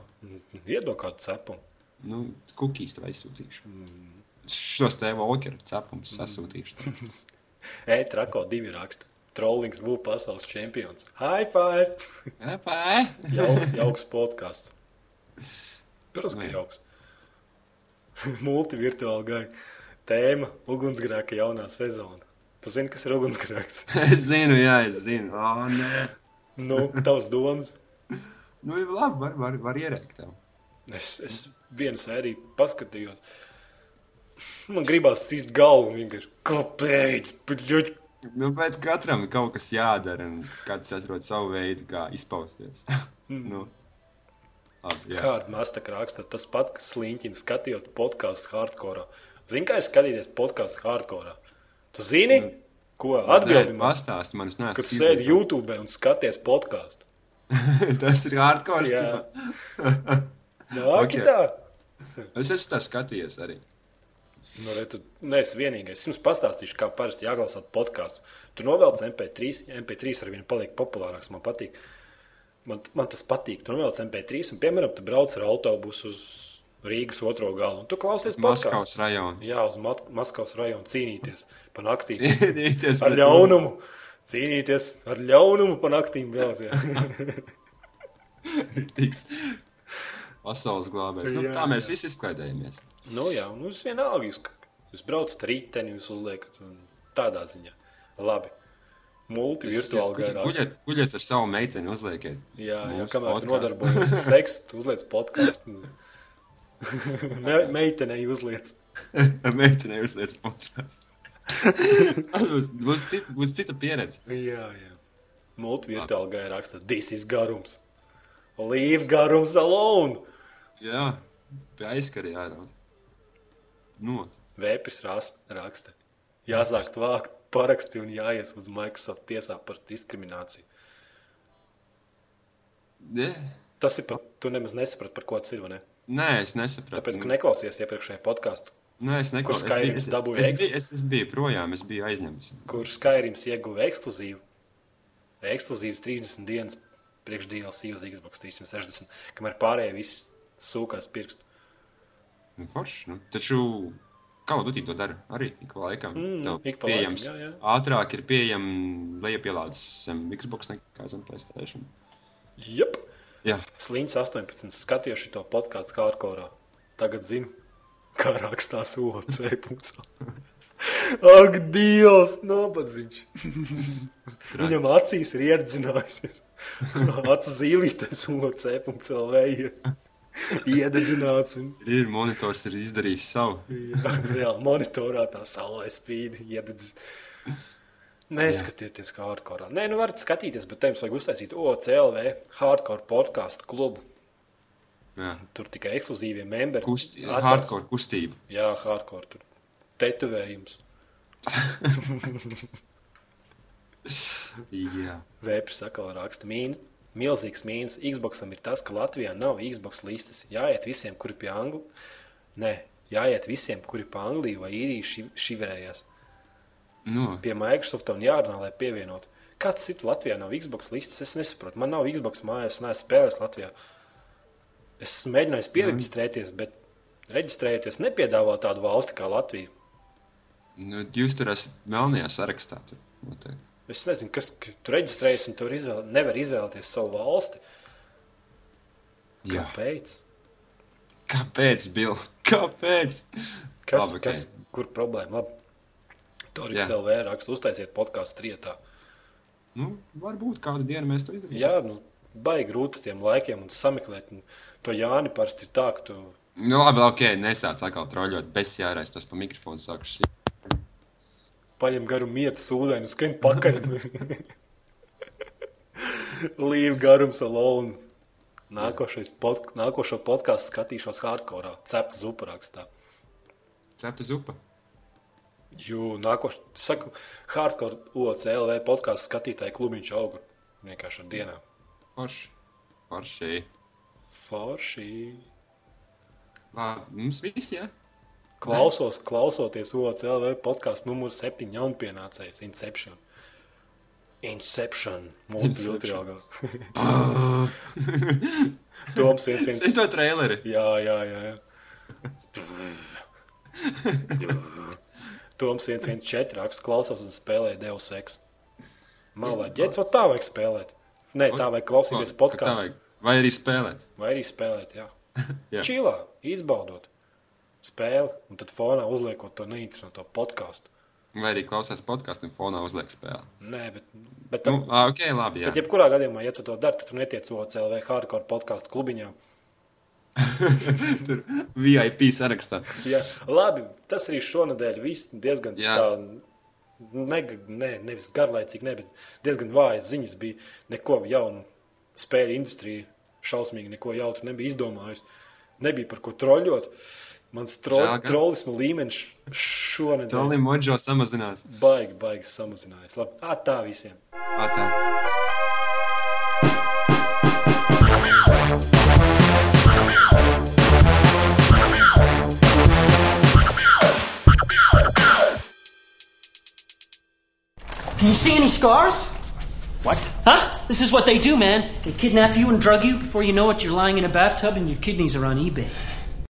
Iedod kādu cepumu. Nu, kukīs tev aizsūtīšu. Šos te Volkeru cepumus sasūtīšu. E-trako divi raksta. Trollings būs pasaules čempions. High five! Epē! Jau, jauks podkāsts. Protams, ka jauks. Multivirtuāli gai. Tēma - ugunsgrēka jaunā sezona. Tu zini, kas ir ugunsgrēks? Es zinu, jā, es zinu. O, nē. Nu, tavs domas. Nu, ir labi, var, var, var ierēkt tev. Es, es vienu sēriju paskatījos. Man gribās sist galvu vienkārši. Kāpēc? Bļuļ! Nu, bet katram ir kaut kas jādara, un katrs atrod savu veidu, kā izpausties. nu, labi. Kāda masta raksta, tas pats, kas sliņķina skatījot podkāstu hardcore. Zini, kā es skatīties podkāstu hardcore? Tu zini, ko atbildi man? Pastāst man, es neesmu. Kad sēdi YouTube un skaties podkāstu. Tas ir hardcore. Jā. Nāki Ok. tā! Es esmu tā skatījies arī. Nu, re, tu neesi vienīgais. Es jums pastāstīšu, kā parasti jāklausās podkāsts. Tu novelc MP3, MP3 ar viņu paliek populārāks. Man patīk. Man, man tas patīk. Tu novelc MP3 un, piemēram, tu brauc ar autobusu uz Rīgas otro galu. Un tu klausies. Maskavas rajona. Jā, uz Mat Maskavas rajonu cīnīties pa naktīm. Cīnīties Ar ļaunumu. Cīnīties ar ļaunumu pa naktīm. jā. Tiks pasaules glābējs. Nu, Jā, tā mēs jā. visi izklaidējamies. nu, jā, nu, es vienalga. Jūs, Jūs braucat riteni, jūs uzliekat un tādā ziņā. Labi. Multi virtuāli gairāk. Guļiet, guļiet ar savu meiteni, uzliekiet. Jā, mūsu kamēr tu nodarbojies ar seksu, tu uzliec podkāstu. Me- Meitenei uzliec. Meitenei uzliek podkāstu. Tas būs, būs, cita, būs cita pieredze. Jā, jā. Multi virtuāli gairāk raksta. This is garums. Leave garums alone. Jā, pie aizkarī jārauda. No. Vēpis raksta. Jāsāk vākt paraksti un jāies uz Microsoft tiesā par diskrimināciju. Ne? Tas ir pat, tu nemaz nesaprati, par ko tas ir, vai ne? Nē, es nesapratu. Tāpēc, ka neklausies iepriekšējā podkāstā, Nē, es neklausu. Kur Skyrims dabūja es, es, es, es biju projām, es biju aizņemts. kur Skyrims ieguva ekskluzīvu. Ekskluzīvas 30 dienas priekš DLC uz Xbox 360, kamēr pārējie visi sūkās pirkstu. Nu, forši. Nu, taču Call of Duty to dara arī ik pa laikam. Mm, Tev ik pa pieejams. laikam, jā, jā. Ātrāk ir pieejams lejupielādes zem Xbox nekā zem Playstation. Jep! Jā, Sliņš 18. Skatījos šo podkāstu hardcore. Tagad zinu, kā rakstās OC. Ak, Dievs, nabadzīgs! Viņam acīs ir ieredzinājusies. Acu zīlītes iededzināts. un- ir monitors, ir izdarījis savu. Jā, reāli monitorā tā saulē spīd, iededz. Neskatieties, kā hardcore. Nē, nu varat skatīties, bet jums vajag uztaisīt OCLV hardcore podkāstu klubu. Jā. Tur tikai ekskluzīvie membri. Kust, Atbalsts. hardcore kustība. Jā, hardcore. Tur tetovējums. Jā. Vēpers atkal raksta mīnus. Milzīgs mīnus Xboxam ir tas, ka Latvijā nav Xbox listas. Jāiet visiem, kuri pie Angļu. Nē, jāiet visiem, kuri pa Angliju vai īriju ši- šiverējās. Nu, Pie Microsoft un jārunā, lai pievienotu. Kāds citu Latvijā nav Xbox listas? Es nesaprotu. Man nav Xbox mājās, neesmu spēlējis Latvijā. Es esmu mēģinājis pieregistrēties, bet reģistrējoties nepiedāvā tādu valsti kā Latvija. nu, jūs tur esat melnajā sarakstā. Tur, noteikti. Es nezinu, kas ka tu reģistrējies un tur izvēl, nevar izvēlēties savu valsti. Jā. Kāpēc? Kāpēc, Bill? Kāpēc? Kas, Labi, kas, kur problēma? Labi. Tur ir Jā. LV raksts, uztaisiet podkāstu trietā. Nu, varbūt kādu dienu mēs to izdarīsim. Jā, nu, baigi grūti tiem laikiem un sameklēt. Un to Jāni parasti ir tā, ka tu Nu, labi, ok, nesāc atkal troļļot. Bez jārēs tas pa mikrofonu sākuši. paņem garu mietu sūdeni un skrien pakaļ. Līva garums alone. Nākošais pod, nākošo podkāstu skatīšos hardcore, cepta zupa rakstā. Cepta zupa. Jo nākošais, saku, hardcore OCLV podkāstu skatītāju klubiņš auga vienkārši ar dienām. Forši. Forši. Forši. Labi, mums viss, jā. Klausos, klausoties OCLV podkāstu numuru 7 jaunpienācējs Inception. Inception. Multijutrāgā. Toms viens viens. Zini to traileri? Jā, jā, jā. jā. Toms 114 raksta, klausos un spēlē Deus liekas, ģērbs, vai tā vajag spēlēt? Nē, tā vajag klausīties podkāstu. Vai arī spēlēt? Vai arī spēlēt, jā. Jā. Čilā, izbaudot spēli, un tad fonā uzliekot to neinteresanto podkāstu. Vai arī klausās podkāstu un fonā uzliek spēli. Nē, bet, bet, Nu, ok, labi, jā. bet jebkurā gadījumā, ja tu to dari, tad tu netiec OCLV hardcore podkāstu klubiņā. Tur VIP sarakstā. Jā, labi, tas arī šonadēļ viss diezgan Jā. tā. Ne, ne, nevis garlaicīgi, ne, bet diezgan vājas ziņas bija. Neko jaunu spēļu industrija šausmīgi neko jautru nebija izdomājusi. Nebija par ko troļļot. Mans tro, trolismu līmenis šonadēļ Trolim mojo samazinās. baigi, baigi samazinājies. Labi, ā, tā visiem. Ā, see any scars? What? Huh? This is what they do, man. They kidnap you and drug you. Before you know it, you're lying in a bathtub and your kidneys are on eBay.